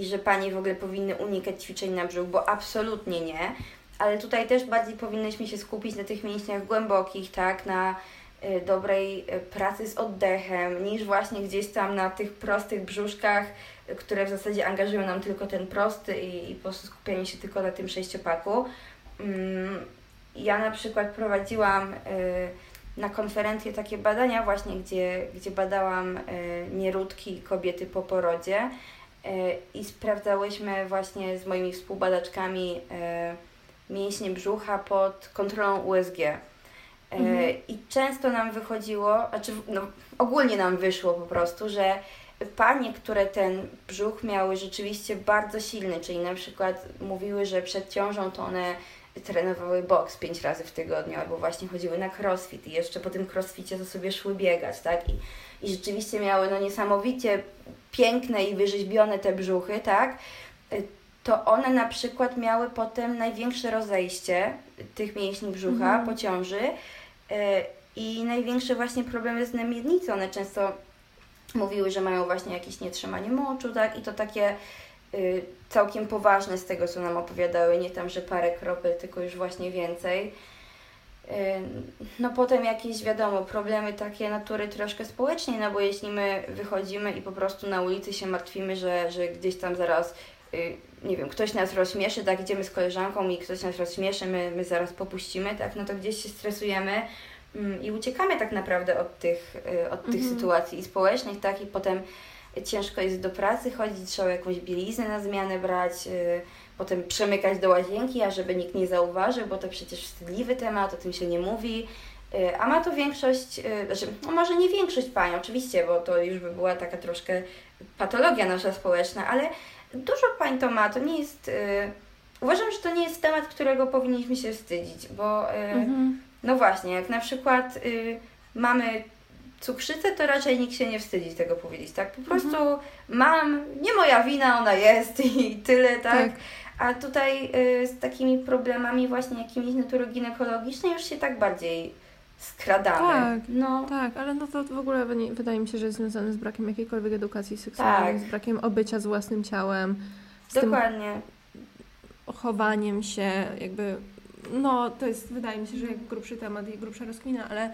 i że panie w ogóle powinny unikać ćwiczeń na brzuch, bo absolutnie nie. Ale tutaj też bardziej powinnyśmy się skupić na tych mięśniach głębokich, tak, na y, dobrej y, pracy z oddechem, niż właśnie gdzieś tam na tych prostych brzuszkach, y, które w zasadzie angażują nam tylko ten prosty i, i po prostu skupianie się tylko na tym sześciopaku. Mm, ja na przykład prowadziłam na konferencję takie badania właśnie, gdzie, gdzie badałam nieródki kobiety po porodzie i sprawdzałyśmy właśnie z moimi współbadaczkami e, mięśnie brzucha pod kontrolą USG. E, mhm. I często nam wychodziło, znaczy no, ogólnie nam wyszło po prostu, że panie, które ten brzuch miały rzeczywiście bardzo silny, czyli na przykład mówiły, że przed ciążą to one trenowały boks pięć razy w tygodniu, albo właśnie chodziły na crossfit i jeszcze po tym crossficie to sobie szły biegać, tak? I, i rzeczywiście miały no niesamowicie piękne i wyrzeźbione te brzuchy, tak? To one na przykład miały potem największe rozejście tych mięśni brzucha mhm. po ciąży e, i największe właśnie problemy z namiednicą. One często mówiły, że mają właśnie jakieś nietrzymanie moczu, tak? I to takie y, całkiem poważne z tego, co nam opowiadały, nie tam, że parę kropel, tylko już właśnie więcej. No potem jakieś, wiadomo, problemy takie natury troszkę społecznej, no bo jeśli my wychodzimy i po prostu na ulicy się martwimy, że, że gdzieś tam zaraz, y, nie wiem, ktoś nas rozśmieszy, tak, idziemy z koleżanką i ktoś nas rozśmieszy, my, my zaraz popuścimy, tak, no to gdzieś się stresujemy mm, i uciekamy tak naprawdę od tych, y, od tych mhm. sytuacji społecznych, tak, i potem ciężko jest do pracy chodzić, trzeba jakąś bieliznę na zmianę brać, y, potem przemykać do łazienki, a żeby nikt nie zauważył, bo to przecież wstydliwy temat, o tym się nie mówi. Y, a ma to większość, y, znaczy, no może nie większość pań, oczywiście, bo to już by była taka troszkę patologia nasza społeczna, ale dużo pań to ma, to nie jest. Uważam, że to nie jest temat, którego powinniśmy się wstydzić, bo mhm. no właśnie, jak na przykład mamy cukrzycę, to raczej nikt się nie wstydzi tego powiedzieć, tak? Po prostu mhm. mam, nie moja wina, ona jest i tyle, tak? tak. A tutaj y, z takimi problemami właśnie jakimiś natury ginekologicznej już się tak bardziej skradamy. Tak, no. tak, ale no to w ogóle wydaje mi się, że jest związane z brakiem jakiejkolwiek edukacji seksualnej, tak. z brakiem obycia z własnym ciałem. Z Dokładnie. chowaniem się, jakby, no to jest, wydaje mi się, że jak grubszy temat i grubsza rozkmina, ale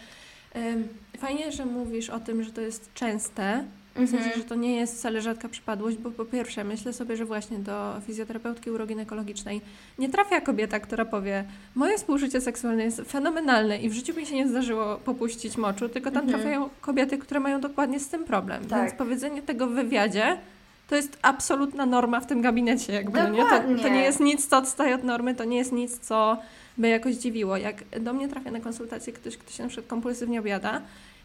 Fajnie, że mówisz o tym, że to jest częste, w sensie, mhm. że to nie jest wcale rzadka przypadłość, bo po pierwsze myślę sobie, że właśnie do fizjoterapeutki uroginekologicznej nie trafia kobieta, która powie moje współżycie seksualne jest fenomenalne i w życiu mi się nie zdarzyło popuścić moczu, tylko tam mhm. trafiają kobiety, które mają dokładnie z tym problem. Tak. Więc powiedzenie tego w wywiadzie to jest absolutna norma w tym gabinecie. Jakby, no nie? To, to nie jest nic, co odstaje od normy, to nie jest nic, co by jakoś dziwiło. Jak do mnie trafia na konsultację ktoś, kto się na przykład kompulsywnie objada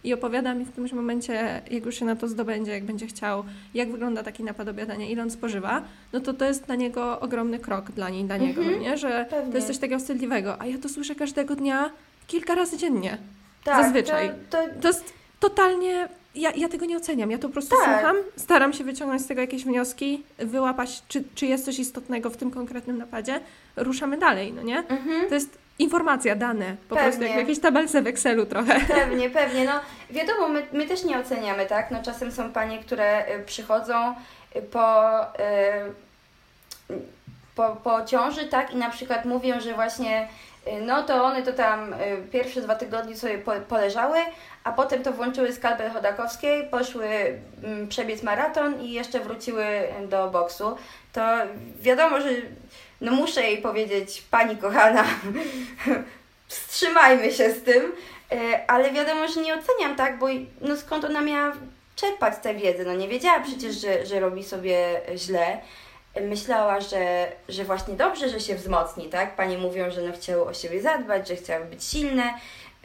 i opowiada mi w którymś momencie, jak już się na to zdobędzie, jak będzie chciał, jak wygląda taki napad obiadania, ile on spożywa, no to to jest dla niego ogromny krok dla niej, dla niego, mhm, nie? że pewnie. to jest coś takiego wstydliwego. A ja to słyszę każdego dnia kilka razy dziennie. Tak, Zazwyczaj. To, to... to jest totalnie ja, ja tego nie oceniam. Ja to po prostu tak. słucham, staram się wyciągnąć z tego jakieś wnioski, wyłapać, czy, czy jest coś istotnego w tym konkretnym napadzie. Ruszamy dalej, no nie? Mhm. To jest informacja, dane, po pewnie. prostu jak w jakiejś tabelce w Excelu trochę. Pewnie, pewnie. No wiadomo, my, my też nie oceniamy, tak? No czasem są panie, które y, przychodzą y, po, y, po, po ciąży, tak? I na przykład mówią, że właśnie no to one to tam pierwsze dwa tygodnie sobie poleżały, a potem to włączyły skalpel Chodakowskiej, poszły mm, przebiec maraton i jeszcze wróciły do boksu. To wiadomo, że no muszę jej powiedzieć, pani kochana, wstrzymajmy się z tym, e, ale wiadomo, że nie oceniam, tak, bo no skąd ona miała czerpać tę wiedzę, no nie wiedziała przecież, że, że robi sobie źle. Myślała, że, że właśnie dobrze, że się wzmocni, tak? Panie mówią, że no chciały o siebie zadbać, że chciały być silne,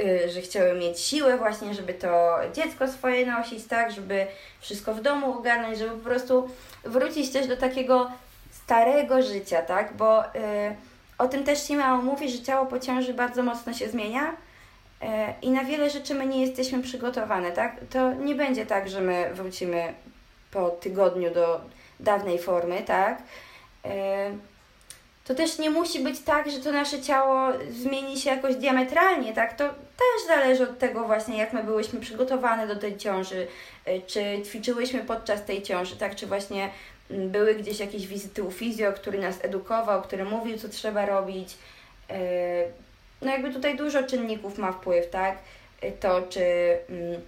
Y, że chciały mieć siłę właśnie, żeby to dziecko swoje nosić, tak, żeby wszystko w domu ogarnąć, żeby po prostu wrócić też do takiego starego życia, tak? Bo y, o tym też się mało mówi, że ciało po ciąży bardzo mocno się zmienia y, i na wiele rzeczy my nie jesteśmy przygotowane, tak? To nie będzie tak, że my wrócimy po tygodniu do dawnej formy, tak? Y, to też nie musi być tak, że to nasze ciało zmieni się jakoś diametralnie, tak? To też zależy od tego właśnie, jak my byłyśmy przygotowane do tej ciąży, y, czy ćwiczyłyśmy podczas tej ciąży, tak? Czy właśnie były gdzieś jakieś wizyty u fizjo, który nas edukował, który mówił, co trzeba robić. Y, no jakby tutaj dużo czynników ma wpływ, tak? Y, to, czy mm,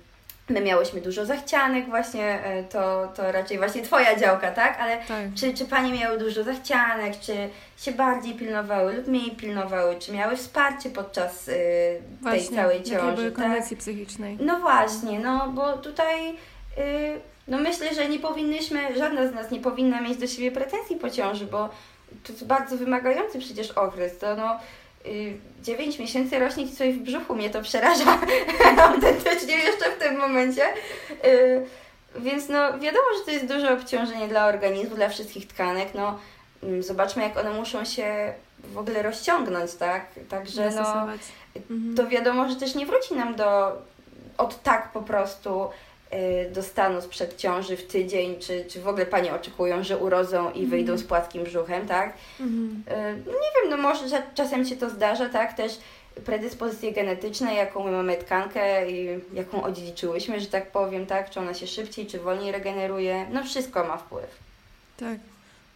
My miałyśmy dużo zachcianek, właśnie e, to, to raczej właśnie Twoja działka, tak? Ale tak. Czy, czy Panie miały dużo zachcianek, czy się bardziej pilnowały lub mniej pilnowały, czy miały wsparcie podczas y, tej całej ciąży? Były tak? kondycji psychicznej. No właśnie, no bo tutaj y, no myślę, że nie powinnyśmy, żadna z nas nie powinna mieć do siebie pretensji po ciąży, bo to jest bardzo wymagający przecież okres, to no 9 miesięcy rośnie Ci coś w brzuchu, mnie to przeraża autentycznie jeszcze w tym momencie. Y, więc no wiadomo, że to jest duże obciążenie dla organizmu, dla wszystkich tkanek. No, mm, zobaczmy, jak one muszą się w ogóle rozciągnąć, tak? Także no, to wiadomo, że też nie wróci nam do od tak po prostu Y, do stanu sprzed ciąży w tydzień, czy, czy w ogóle Panie oczekują, że urodzą i wyjdą mm. z płaskim brzuchem, tak? Mm. Nie wiem, no może czasem się to zdarza, tak? Też predyspozycje genetyczne, jaką my mamy tkankę i jaką odziedziczyłyśmy, że tak powiem, tak? Czy ona się szybciej, czy wolniej regeneruje, no wszystko ma wpływ. Tak.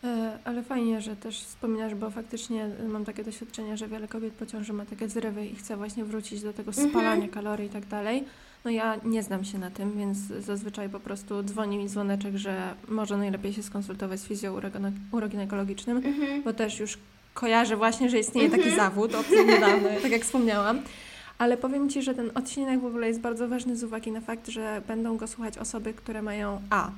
E, ale fajnie, że też wspominasz, bo faktycznie mam takie doświadczenie, że wiele kobiet po ciąży ma takie zrywy i chce właśnie wrócić do tego mhm. spalania mm -hmm. kalorii i tak dalej. No ja nie znam się na tym, więc zazwyczaj po prostu dzwoni mi dzwoneczek, że może najlepiej się skonsultować z fizją uroginekologicznym, mhm. bo też już kojarzę właśnie, że istnieje taki mhm. zawód od niedawno, tak jak wspomniałam. Ale powiem Ci, że ten odcinek w ogóle jest bardzo ważny z uwagi na fakt, że będą go słuchać osoby, które mają A.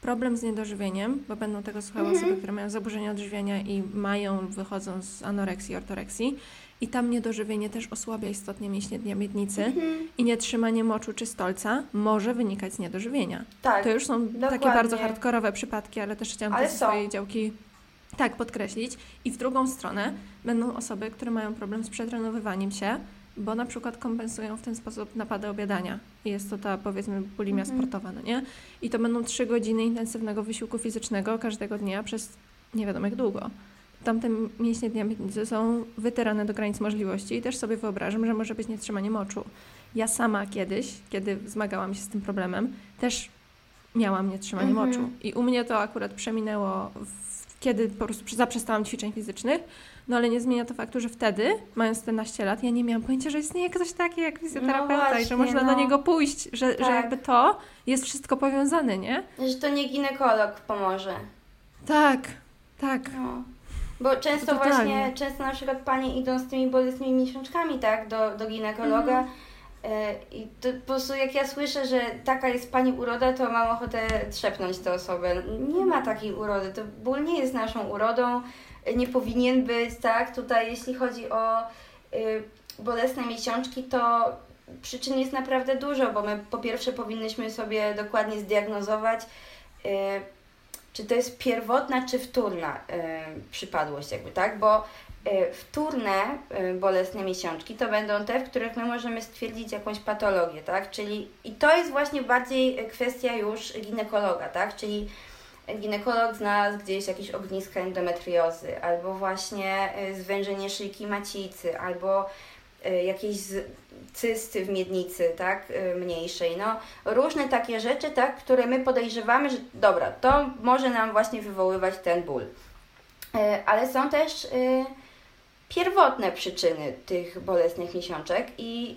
Problem z niedożywieniem, bo będą tego słuchały mhm. osoby, które mają zaburzenia odżywiania i mają, wychodzą z anoreksji, ortoreksji i tam niedożywienie też osłabia istotnie mięśnie dnia miednicy mhm. i nietrzymanie moczu czy stolca może wynikać z niedożywienia. Tak, to już są dokładnie. takie bardzo hardkorowe przypadki, ale też chciałam ale to ze swojej działki tak podkreślić. I w drugą stronę będą osoby, które mają problem z przetrenowywaniem się, bo na przykład kompensują w ten sposób napady obiadania. Jest to ta powiedzmy bulimia mhm. sportowa, no nie? I to będą trzy godziny intensywnego wysiłku fizycznego każdego dnia przez nie wiadomo jak długo tamte mięśnie dnia miednicy są wytyrane do granic możliwości i też sobie wyobrażam, że może być nietrzymanie moczu. Ja sama kiedyś, kiedy zmagałam się z tym problemem, też miałam nietrzymanie mhm. moczu. I u mnie to akurat przeminęło, w, kiedy po prostu zaprzestałam ćwiczeń fizycznych, no ale nie zmienia to faktu, że wtedy, mając 14 lat, ja nie miałam pojęcia, że istnieje ktoś taki jak fizjoterapeuta no właśnie, i że można no. do niego pójść, że, tak. że jakby to jest wszystko powiązane, nie? Że to nie ginekolog pomoże. Tak, tak. No. Bo często właśnie, często na przykład panie idą z tymi bolesnymi miesiączkami, tak, do, do ginekologa mhm. E, i to po prostu jak ja słyszę, że taka jest pani uroda, to mam ochotę trzepnąć tę osobę. Nie ma takiej urody, to ból nie jest naszą urodą, nie powinien być, tak, tutaj jeśli chodzi o y, bolesne miesiączki, to przyczyn jest naprawdę dużo, bo my po pierwsze powinnyśmy sobie dokładnie zdiagnozować, y, czy to jest pierwotna czy wtórna y, przypadłość, jakby, tak? Bo wtórne y, bolesne miesiączki to będą te, w których my możemy stwierdzić jakąś patologię, tak? Czyli i to jest właśnie bardziej kwestia już ginekologa, tak? Czyli ginekolog znalazł gdzieś jakieś ogniska endometriozy, albo właśnie zwężenie szyjki macicy, albo jakieś cysty w miednicy, tak, y, mniejszej, no, różne takie rzeczy, tak, które my podejrzewamy, że dobra, to może nam właśnie wywoływać ten ból. Y, ale są też y, pierwotne przyczyny tych bolesnych miesiączek i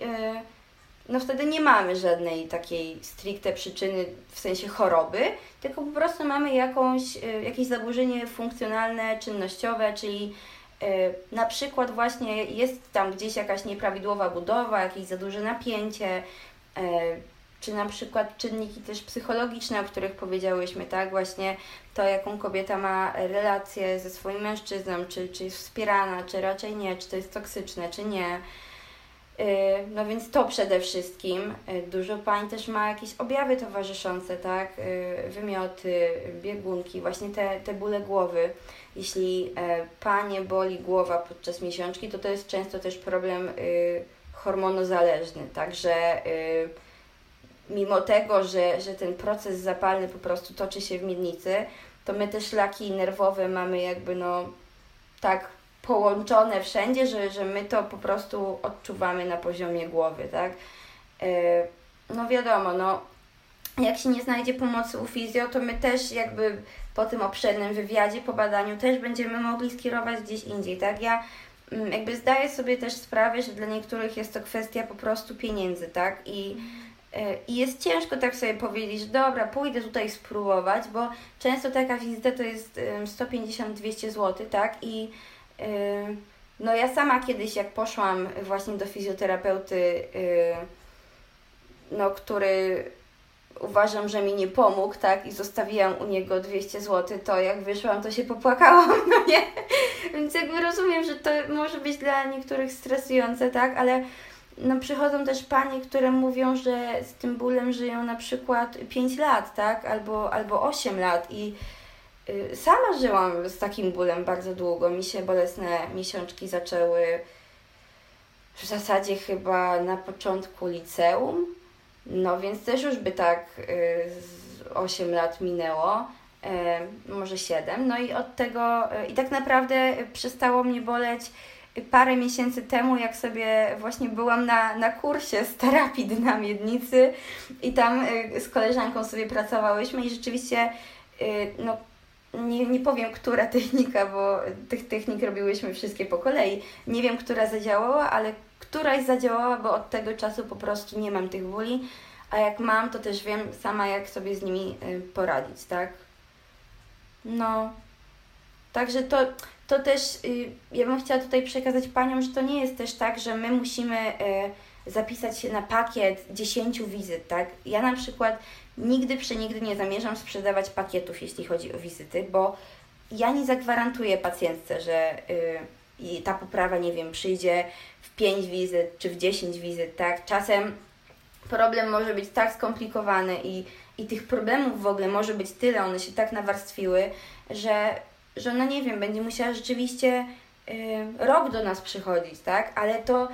no wtedy nie mamy żadnej takiej stricte przyczyny w sensie choroby, tylko po prostu mamy jakąś, jakieś zaburzenie funkcjonalne, czynnościowe, czyli Y, na przykład właśnie jest tam gdzieś jakaś nieprawidłowa budowa, jakieś za duże napięcie, czy na przykład czynniki też psychologiczne, o których powiedziałyśmy, tak? Właśnie to, jaką kobieta ma relację ze swoim mężczyzną, czy, czy jest wspierana, czy raczej nie, czy to jest toksyczne, czy nie. No więc to przede wszystkim. Dużo pań też ma jakieś objawy towarzyszące, tak? Wymioty, biegunki, właśnie te, te bóle głowy. Jeśli panie boli głowa podczas miesiączki, to to jest często też problem hormonozależny. Także mimo tego, że, że ten proces zapalny po prostu toczy się w miednicy, to my te szlaki nerwowe mamy jakby no tak połączone wszędzie, że, że my to po prostu odczuwamy na poziomie głowy, tak? E, no wiadomo, no jak się nie znajdzie pomocy u fizjo, to my też jakby po tym obszernym wywiadzie, po badaniu też będziemy mogli skierować gdzieś indziej, tak? Ja mm, jakby zdaję sobie też sprawę, że dla niektórych jest to kwestia po prostu pieniędzy, tak? I E, I jest ciężko tak sobie powiedzieć, dobra, pójdę tutaj spróbować, bo często taka wizyta to jest 150-200 zł, tak? I e, no ja sama kiedyś, jak poszłam właśnie do fizjoterapeuty, e, no, który uważam, że mi nie pomógł, tak? I zostawiłam u niego 200 zł, to jak wyszłam, to się popłakałam, no nie? Więc jakby rozumiem, że to może być dla niektórych stresujące, tak? Ale no przychodzą też panie, które mówią, że z tym bólem żyją na przykład 5 lat, tak? Albo, albo 8 lat i y, sama żyłam z takim bólem bardzo długo. Mi się bolesne miesiączki zaczęły w zasadzie chyba na początku liceum. No więc też już by tak y, 8 lat minęło, y, może 7. No i od tego, y, i tak naprawdę przestało mnie boleć parę miesięcy temu, jak sobie właśnie byłam na, na kursie z terapii dynamiednicy i tam y, z koleżanką sobie pracowałyśmy i rzeczywiście y, no, nie, nie powiem, która technika, bo tych technik robiłyśmy wszystkie po kolei. Nie wiem, która zadziałała, ale któraś zadziałała, bo od tego czasu po prostu nie mam tych bóli, a jak mam, to też wiem sama, jak sobie z nimi y, poradzić, tak? No, także to, to też y, ja bym chciała tutaj przekazać Paniom, że to nie jest też tak, że my musimy y, zapisać się na pakiet 10 wizyt, tak? Ja na przykład nigdy przenigdy nie zamierzam sprzedawać pakietów, jeśli chodzi o wizyty, bo ja nie zagwarantuję pacjentce, że y, ta poprawa, nie wiem, przyjdzie w 5 wizyt czy w 10 wizyt, tak? Czasem problem może być tak skomplikowany i, i tych problemów w ogóle może być tyle, one się tak nawarstwiły, że że ona nie wiem, będzie musiała rzeczywiście y, rok do nas przychodzić, tak? Ale to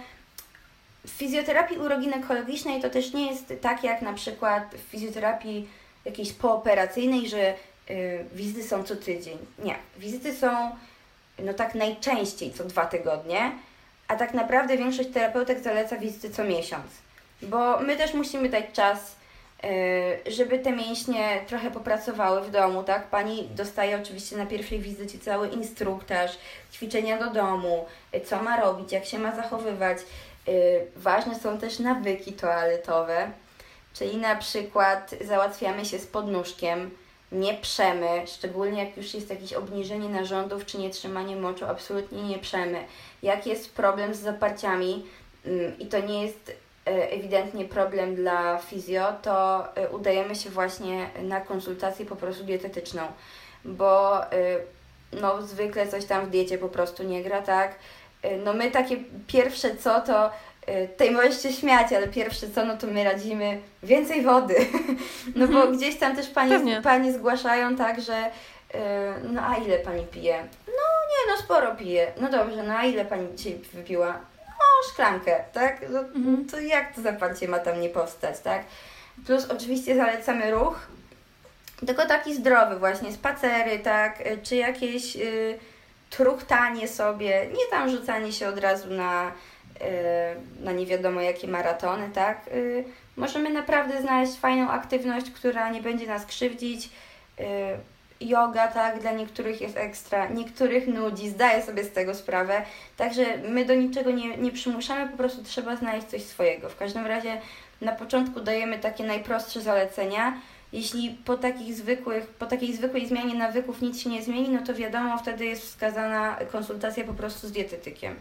w fizjoterapii uroginekologicznej to też nie jest tak jak na przykład w fizjoterapii jakiejś pooperacyjnej, że y, wizyty są co tydzień. Nie, wizyty są no tak najczęściej co dwa tygodnie, a tak naprawdę większość terapeutek zaleca wizyty co miesiąc. Bo my też musimy dać czas żeby te mięśnie trochę popracowały w domu, tak? Pani dostaje oczywiście na pierwszej wizycie cały instruktaż, ćwiczenia do domu, e, co ma robić, jak się ma zachowywać. E, ważne są też nawyki toaletowe, czyli na przykład załatwiamy się z podnóżkiem, nie przemy, szczególnie jak już jest jakieś obniżenie narządów czy nietrzymanie moczu, absolutnie nie przemy. Jak jest problem z zaparciami mm, i to nie jest E, ewidentnie problem dla fizjo, to e, udajemy się właśnie na konsultację po prostu dietetyczną, bo e, no zwykle coś tam w diecie po prostu nie gra, tak? No my takie pierwsze co to tej możesz się śmiać, ale pierwsze co, no to my radzimy więcej wody. No bo mhm. gdzieś tam też pani, pani zgłaszają tak, że no a ile pani pije? No nie, no sporo pije. No dobrze, no a ile pani dzisiaj wypiła? Szklankę, tak? No, mhm. To jak to zaparcie ma tam nie powstać, tak? Plus oczywiście zalecamy ruch, tylko taki zdrowy właśnie, spacery, tak? Czy jakieś y, truchtanie sobie, nie tam rzucanie się od razu na, y, na nie wiadomo jakie maratony, tak? Y, możemy naprawdę znaleźć fajną aktywność, która nie będzie nas krzywdzić, y, yoga, tak, dla niektórych jest ekstra, niektórych nudzi, zdaję sobie z tego sprawę. Także my do niczego nie, nie przymuszamy, po prostu trzeba znaleźć coś swojego. W każdym razie na początku dajemy takie najprostsze zalecenia. Jeśli po takich zwykłych, po takiej zwykłej zmianie nawyków nic się nie zmieni, no to wiadomo, wtedy jest wskazana konsultacja po prostu z dietetykiem.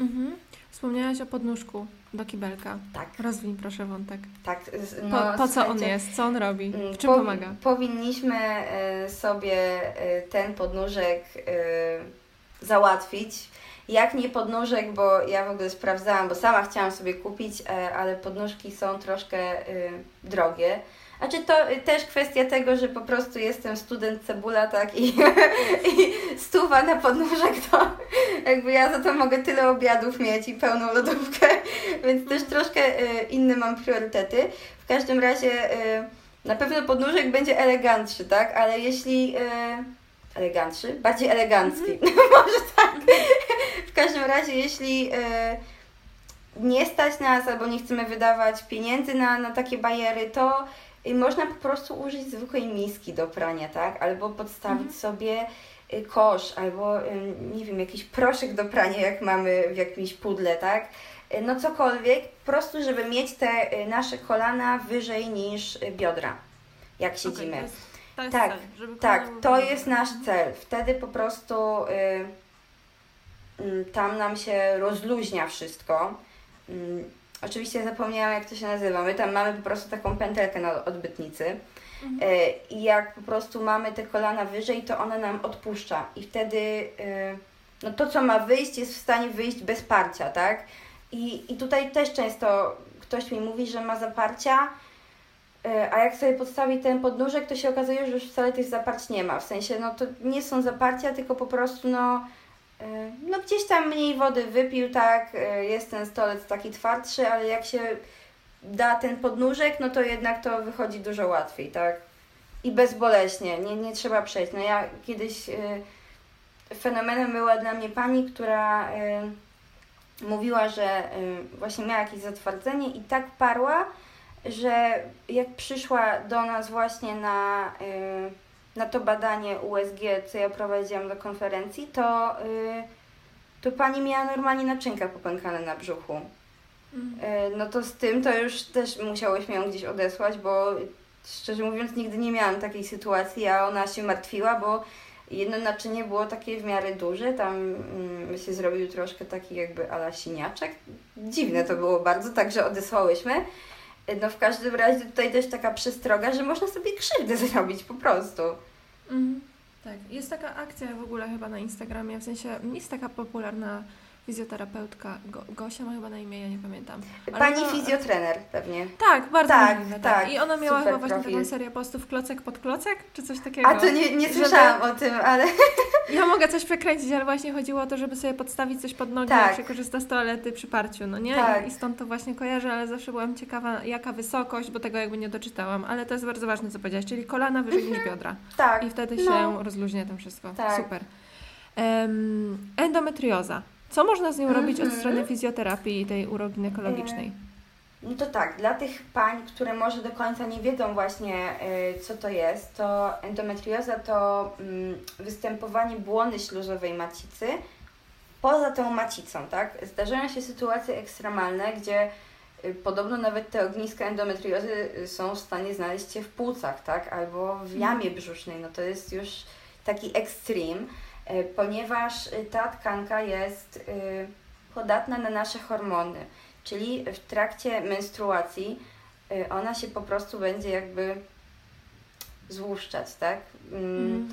Mhm. Wspomniałaś o podnóżku do kibelka. Tak. Rozwin proszę wątek. Tak. No, po, po co on jest? Co on robi? W mm, czym po, pomaga? Powinniśmy y, sobie y, ten podnóżek y, załatwić Jak nie podnóżek, bo ja w ogóle sprawdzałam, bo sama chciałam sobie kupić, e, ale podnóżki są troszkę y, drogie. Znaczy to też kwestia tego, że po prostu jestem student cebula, tak, i, i stuwa na podnóżek, to jakby ja za to mogę tyle obiadów mieć i pełną lodówkę, więc też troszkę y, inne mam priorytety. W każdym razie y, na pewno podnóżek będzie elegantszy, tak, ale jeśli... Elegantszy? Bardziej elegancki. Mm -hmm. Może tak. w każdym razie, jeśli nie stać nas albo nie chcemy wydawać pieniędzy na, na takie bajery, to i można po prostu użyć zwykłej miski do prania, tak? Albo podstawić mhm. sobie y, kosz, albo nie wiem, jakiś proszek do prania, jak mamy w jakimś pudle, tak? Y, no cokolwiek, po prostu, żeby mieć te y, nasze kolana wyżej niż biodra, jak siedzimy. Okay, to jest, to jest tak, cel, tak, to jest nasz cel. Wtedy po prostu y, y, tam nam się rozluźnia wszystko. Y, Oczywiście zapomniałam, jak to się nazywa. My tam mamy po prostu taką pętelkę na odbytnicy. Mhm. E, I jak po prostu mamy te kolana wyżej, to ona nam odpuszcza. I wtedy e, no to, co ma wyjść, jest w stanie wyjść bez parcia, tak? I, i tutaj też często ktoś mi mówi, że ma zaparcia, e, a jak sobie podstawi ten podnóżek, to się okazuje, że już wcale tych zaparć nie ma. W sensie, no to nie są zaparcia, tylko po prostu, no no gdzieś tam mniej wody wypił, tak, e, jest ten stolec taki twardszy, ale jak się da ten podnóżek, no to jednak to wychodzi dużo łatwiej, tak. I bezboleśnie, nie, nie trzeba przejść. No ja kiedyś y, fenomenem była dla mnie pani, która y, mówiła, że y, właśnie miała jakieś zatwardzenie i tak parła, że jak przyszła do nas właśnie na na to badanie USG, co ja prowadziłam do konferencji, to, yy, to pani miała normalnie naczynka popękane na brzuchu. Yy, no to z tym to już też musiałyśmy ją gdzieś odesłać, bo szczerze mówiąc nigdy nie miałam takiej sytuacji, a ona się martwiła, bo jedno naczynie było takie w miarę duże, tam mm, się zrobił troszkę taki jakby ala siniaczek. Dziwne to było bardzo, także odesłałyśmy. No w każdym razie tutaj też taka przestroga, że można sobie krzywdę zrobić po prostu. Mhm. Tak, jest taka akcja w ogóle chyba na Instagramie, w sensie jest taka popularna fizjoterapeutka Go, Gosia ma chyba na imię, ja nie pamiętam. Ale Pani ona... fizjotrener pewnie. Tak, bardzo tak, możliwe, tak. tak. I ona miała chyba właśnie taką serię postów klocek pod klocek, czy coś takiego. A to nie, nie słyszałam żeby... o tym, ale... Ja mogę coś przekręcić, ale właśnie chodziło o to, żeby sobie podstawić coś pod nogi, tak. jak się korzysta z toalety przy parciu, no nie? Tak. I stąd to właśnie kojarzę, ale zawsze byłam ciekawa, jaka wysokość, bo tego jakby nie doczytałam, ale to jest bardzo ważne, co powiedziałaś, czyli kolana wyżej niż mhm. biodra. Tak. I wtedy no. się rozluźnia to wszystko. Tak. Super. Um, endometrioza. Co można z nią robić od strony mhm. fizjoterapii tej uroginekologicznej? No to tak, dla tych pań, które może do końca nie wiedzą właśnie, y, co to jest, to endometrioza to mm, występowanie błony śluzowej macicy poza tą macicą, tak? Zdarzają się sytuacje ekstremalne, gdzie y, podobno nawet te ogniska endometriozy y, są w stanie znaleźć się w płucach, tak? Albo w jamie brzusznej, no to jest już taki ekstrem. E, ponieważ y, ta tkanka jest y, podatna na nasze hormony, czyli w trakcie menstruacji y, ona się po prostu będzie jakby złuszczać, tak? Mm.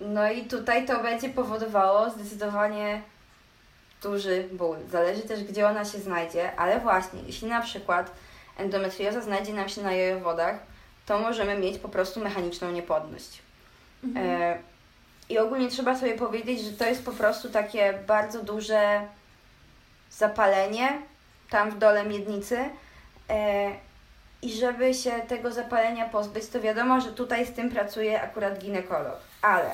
No i tutaj to będzie powodowało zdecydowanie duży ból. Zależy też, gdzie ona się znajdzie, ale właśnie, jeśli na przykład endometrioza znajdzie nam się na jajowodach, to możemy mieć po prostu mechaniczną niepłodność. Mhm. E i ogólnie trzeba sobie powiedzieć, że to jest po prostu takie bardzo duże zapalenie tam w dole miednicy. E, I żeby się tego zapalenia pozbyć, to wiadomo, że tutaj z tym pracuje akurat ginekolog. Ale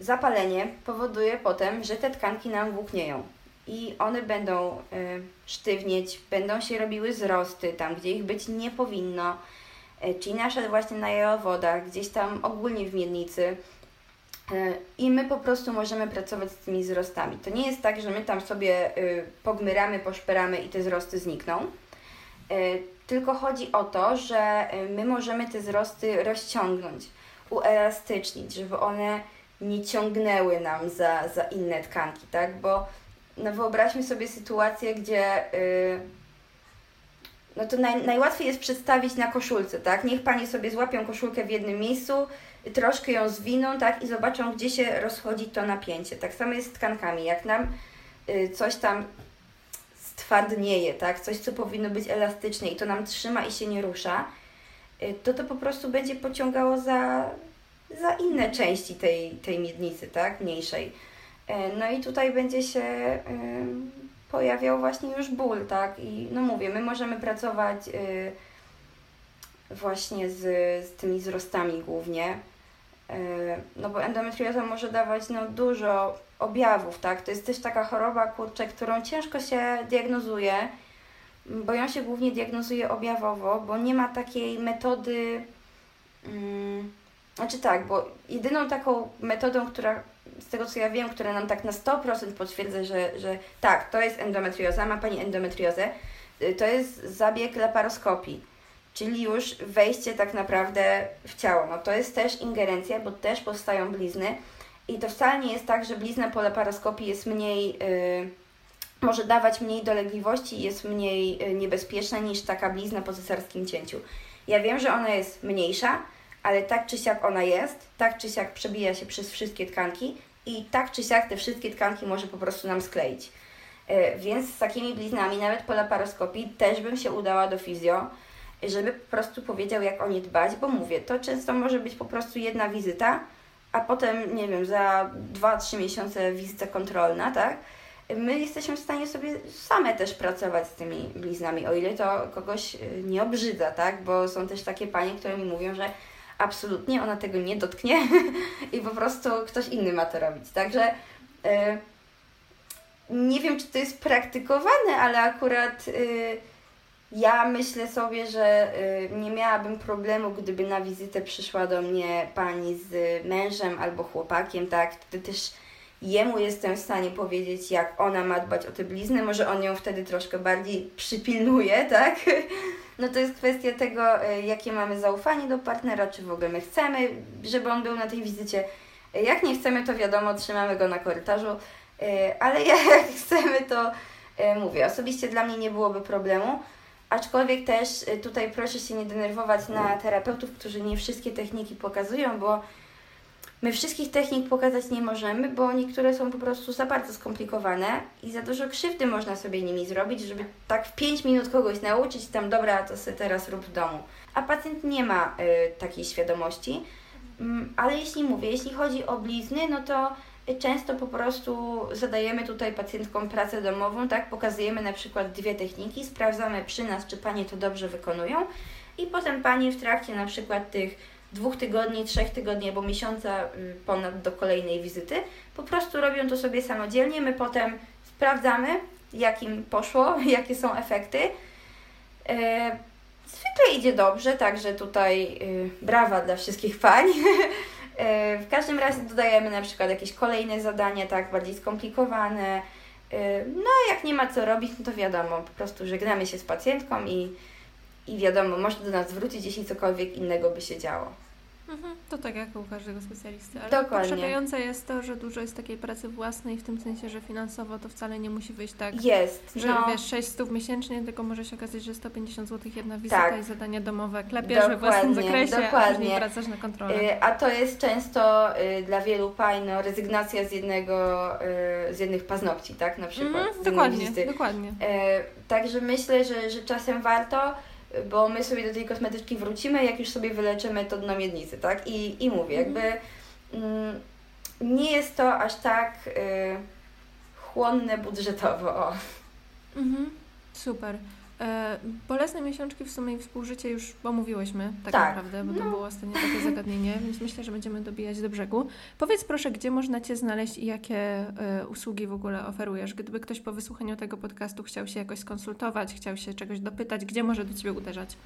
zapalenie powoduje potem, że te tkanki nam włóknieją i one będą y, sztywnieć, będą się robiły wzrosty tam, gdzie ich być nie powinno, y, czyli nasze właśnie na jajowodach, gdzieś tam ogólnie w miednicy E, I my po prostu możemy pracować z tymi wzrostami. To nie jest tak, że my tam sobie y, pogmyramy, poszperamy i te wzrosty znikną. E, tylko chodzi o to, że y, my możemy te wzrosty rozciągnąć, uelastycznić, żeby one nie ciągnęły nam za, za inne tkanki, tak? Bo no wyobraźmy sobie sytuację, gdzie y, no to naj, najłatwiej jest przedstawić na koszulce, tak? Niech Panie sobie złapią koszulkę w jednym miejscu, troszkę ją zwiną, tak, i zobaczą, gdzie się rozchodzi to napięcie. Tak samo jest z tkankami. Jak nam y, coś tam stwardnieje, tak, coś, co powinno być elastyczne i to nam trzyma i się nie rusza, y, to to po prostu będzie pociągało za, za inne części tej, tej miednicy, tak, mniejszej. E, no i tutaj będzie się y, pojawiał właśnie już ból, tak, i no mówię, my możemy pracować właśnie z, z tymi wzrostami głównie, E, no bo endometrioza może dawać no, dużo objawów, tak? To jest też taka choroba, kurczę, którą ciężko się diagnozuje, bo ją się głównie diagnozuje objawowo, bo nie ma takiej metody, um, znaczy tak, bo jedyną taką metodą, która z tego co ja wiem, która nam tak na 100% potwierdza, że, że tak, to jest endometrioza, ma Pani endometriozę, y, to jest zabieg laparoskopii czyli już wejście tak naprawdę w ciało. No to jest też ingerencja, bo też powstają blizny i to wcale nie jest tak, że blizna po laparoskopii jest mniej, yy, może dawać mniej dolegliwości jest mniej yy, niebezpieczna niż taka blizna po cesarskim cięciu. Ja wiem, że ona jest mniejsza, ale tak czy siak ona jest, tak czy siak przebija się przez wszystkie tkanki i tak czy siak te wszystkie tkanki może po prostu nam skleić. Yy, więc z takimi bliznami, nawet po laparoskopii, też bym się udała do fizjo żeby po prostu powiedział, jak o nie dbać, bo mówię, to często może być po prostu jedna wizyta, a potem, nie wiem, za 2-3 miesiące wizyta kontrolna, tak? My jesteśmy w stanie sobie same też pracować z tymi bliznami, o ile to kogoś y, nie obrzydza, tak? Bo są też takie panie, które mi mówią, że absolutnie ona tego nie dotknie i po prostu ktoś inny ma to robić. Także yy, nie wiem, czy to jest praktykowane, ale akurat. Yy, ja myślę sobie, że y, nie miałabym problemu, gdyby na wizytę przyszła do mnie pani z mężem albo chłopakiem, tak? Wtedy też jemu jestem w stanie powiedzieć, jak ona ma dbać o te blizny. Może on ją wtedy troszkę bardziej przypilnuje, tak? No to jest kwestia tego, y, jakie mamy zaufanie do partnera, czy w ogóle my chcemy, żeby on był na tej wizycie. Jak nie chcemy, to wiadomo, trzymamy go na korytarzu, y, ale jak chcemy, to mówię, osobiście dla mnie nie byłoby problemu. Aczkolwiek też tutaj proszę się nie denerwować na terapeutów, którzy nie wszystkie techniki pokazują, bo my wszystkich technik pokazać nie możemy, bo niektóre są po prostu za bardzo skomplikowane i za dużo krzywdy można sobie nimi zrobić, żeby tak w 5 minut kogoś nauczyć tam, dobra, to sobie teraz rób w domu. A pacjent nie ma y, takiej świadomości. Mm, ale jeśli mówię, jeśli chodzi o blizny, no to Często po prostu zadajemy tutaj pacjentkom pracę domową, tak? Pokazujemy na przykład dwie techniki, sprawdzamy przy nas, czy panie to dobrze wykonują i potem panie w trakcie na przykład tych dwóch tygodni, trzech tygodni albo miesiąca y, ponad do kolejnej wizyty po prostu robią to sobie samodzielnie. My potem sprawdzamy, jak im poszło, jakie są efekty. E, zwykle idzie dobrze, także tutaj y, brawa dla wszystkich pań. E, w każdym razie dodajemy na przykład jakieś kolejne zadania, tak, bardziej skomplikowane. E, no, jak nie ma co robić, no to wiadomo, po prostu żegnamy się z pacjentką i, i wiadomo, może do nas wrócić, jeśli cokolwiek innego by się działo. Mhm, to tak jak u każdego specjalisty. Ale Dokładnie. Pokrzepiające jest to, że dużo jest takiej pracy własnej, w tym sensie, że finansowo to wcale nie musi wyjść tak, jest, że no. wiesz, 600 miesięcznie, tylko może się okazać, że 150 zł jedna wizyta tak. i zadania domowe klepiesz dokładnie, we własnym zakresie, dokładnie. a wracasz na kontrolę. Y, a to jest często y, dla wielu pań no, rezygnacja z jednego, y, z jednych paznokci, tak, na przykład. Mm, dokładnie, dokładnie. Także myślę, że, że czasem warto bo my sobie do tej kosmetyczki wrócimy, jak już sobie wyleczymy to dno miednicy, tak? I, i mówię, jakby mm, nie jest to aż tak y, chłonne budżetowo. Mhm. Super. E, bolesne miesiączki w sumie i współżycie już omówiłyśmy tak, tak. naprawdę, bo to no. było ostatnio takie zagadnienie, więc myślę, że będziemy dobijać do brzegu. Powiedz proszę, gdzie można Cię znaleźć i jakie e, usługi w ogóle oferujesz? Gdyby ktoś po wysłuchaniu tego podcastu chciał się jakoś skonsultować, chciał się czegoś dopytać, gdzie może do Ciebie uderzać?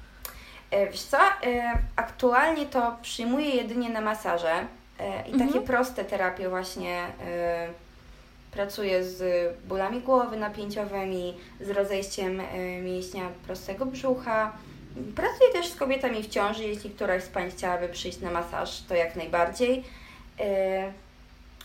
E, wiesz co, e, aktualnie to przyjmuję jedynie na masaże i mhm. takie proste terapie właśnie Pracuję z bólami głowy napięciowymi, z rozejściem e, mięśnia prostego brzucha. Pracuję też z kobietami w ciąży. Jeśli któraś z Pań chciałaby przyjść na masaż, to jak najbardziej. E,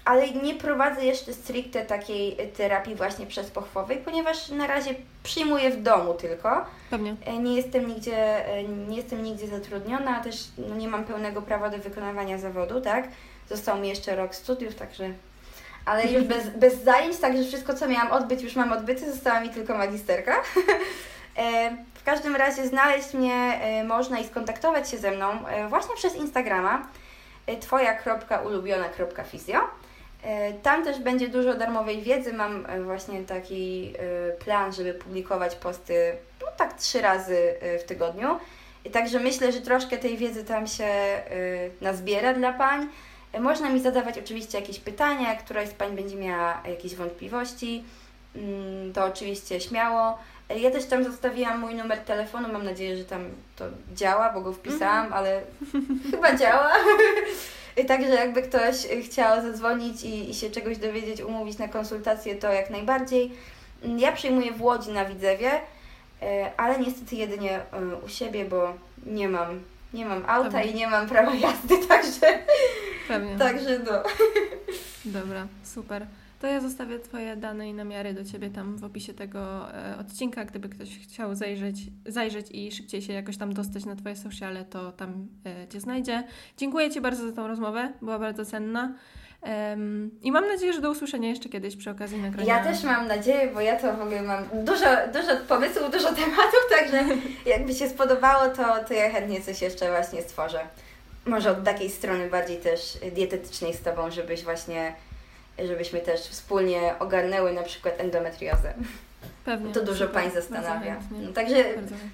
ale nie prowadzę jeszcze stricte takiej terapii właśnie przez pochwowej, ponieważ na razie przyjmuję w domu tylko. Pewnie. Nie jestem nigdzie, nie jestem nigdzie zatrudniona, też no, nie mam pełnego prawa do wykonywania zawodu, tak? Został mi jeszcze rok studiów, także ale już bez, bez zajęć, także wszystko, co miałam odbyć, już mam odbyte, została mi tylko magisterka. w każdym razie znaleźć mnie można i skontaktować się ze mną właśnie przez Instagrama twoja.ulubiona.fizjo. Tam też będzie dużo darmowej wiedzy. Mam właśnie taki plan, żeby publikować posty no tak trzy razy w tygodniu. Także myślę, że troszkę tej wiedzy tam się nazbiera dla pań. Można mi zadawać oczywiście jakieś pytania, któraś z pań będzie miała jakieś wątpliwości. Mm, to oczywiście śmiało. Ja też tam zostawiłam mój numer telefonu. Mam nadzieję, że tam to działa, bo go wpisałam, mm. ale chyba działa. Także jakby ktoś chciał zadzwonić i, i się czegoś dowiedzieć, umówić na konsultację, to jak najbardziej. Ja przyjmuję w Łodzi na Widzewie, e, ale niestety jedynie e, u siebie, bo nie mam, nie mam auta Pewnie. i nie mam prawa jazdy, także, Pewnie. także no. Dobra, super. To ja zostawię Twoje dane i namiary do Ciebie tam w opisie tego e, odcinka. Gdyby ktoś chciał zajrzeć, zajrzeć i szybciej się jakoś tam dostać na Twoje sociale, to tam e, Cię znajdzie. Dziękuję Ci bardzo za tą rozmowę, była bardzo cenna. I mam nadzieję, że do usłyszenia jeszcze kiedyś przy okazji nagrania. Ja też mam nadzieję, bo ja to w ogóle mam dużo, dużo pomysłów, dużo tematów, także jakby się spodobało, to, to ja chętnie coś jeszcze właśnie stworzę. Może od takiej strony bardziej też dietetycznej z Tobą, żebyś właśnie żebyśmy też wspólnie ogarnęły na przykład endometriozę. Pewnie. To dużo Pań zastanawia. No, także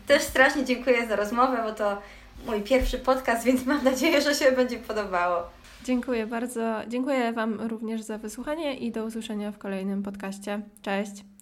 też strasznie dziękuję za rozmowę, bo to mój pierwszy podcast, więc mam nadzieję, że się będzie podobało. Dziękuję bardzo. Dziękuję Wam również za wysłuchanie i do usłyszenia w kolejnym podcaście. Cześć.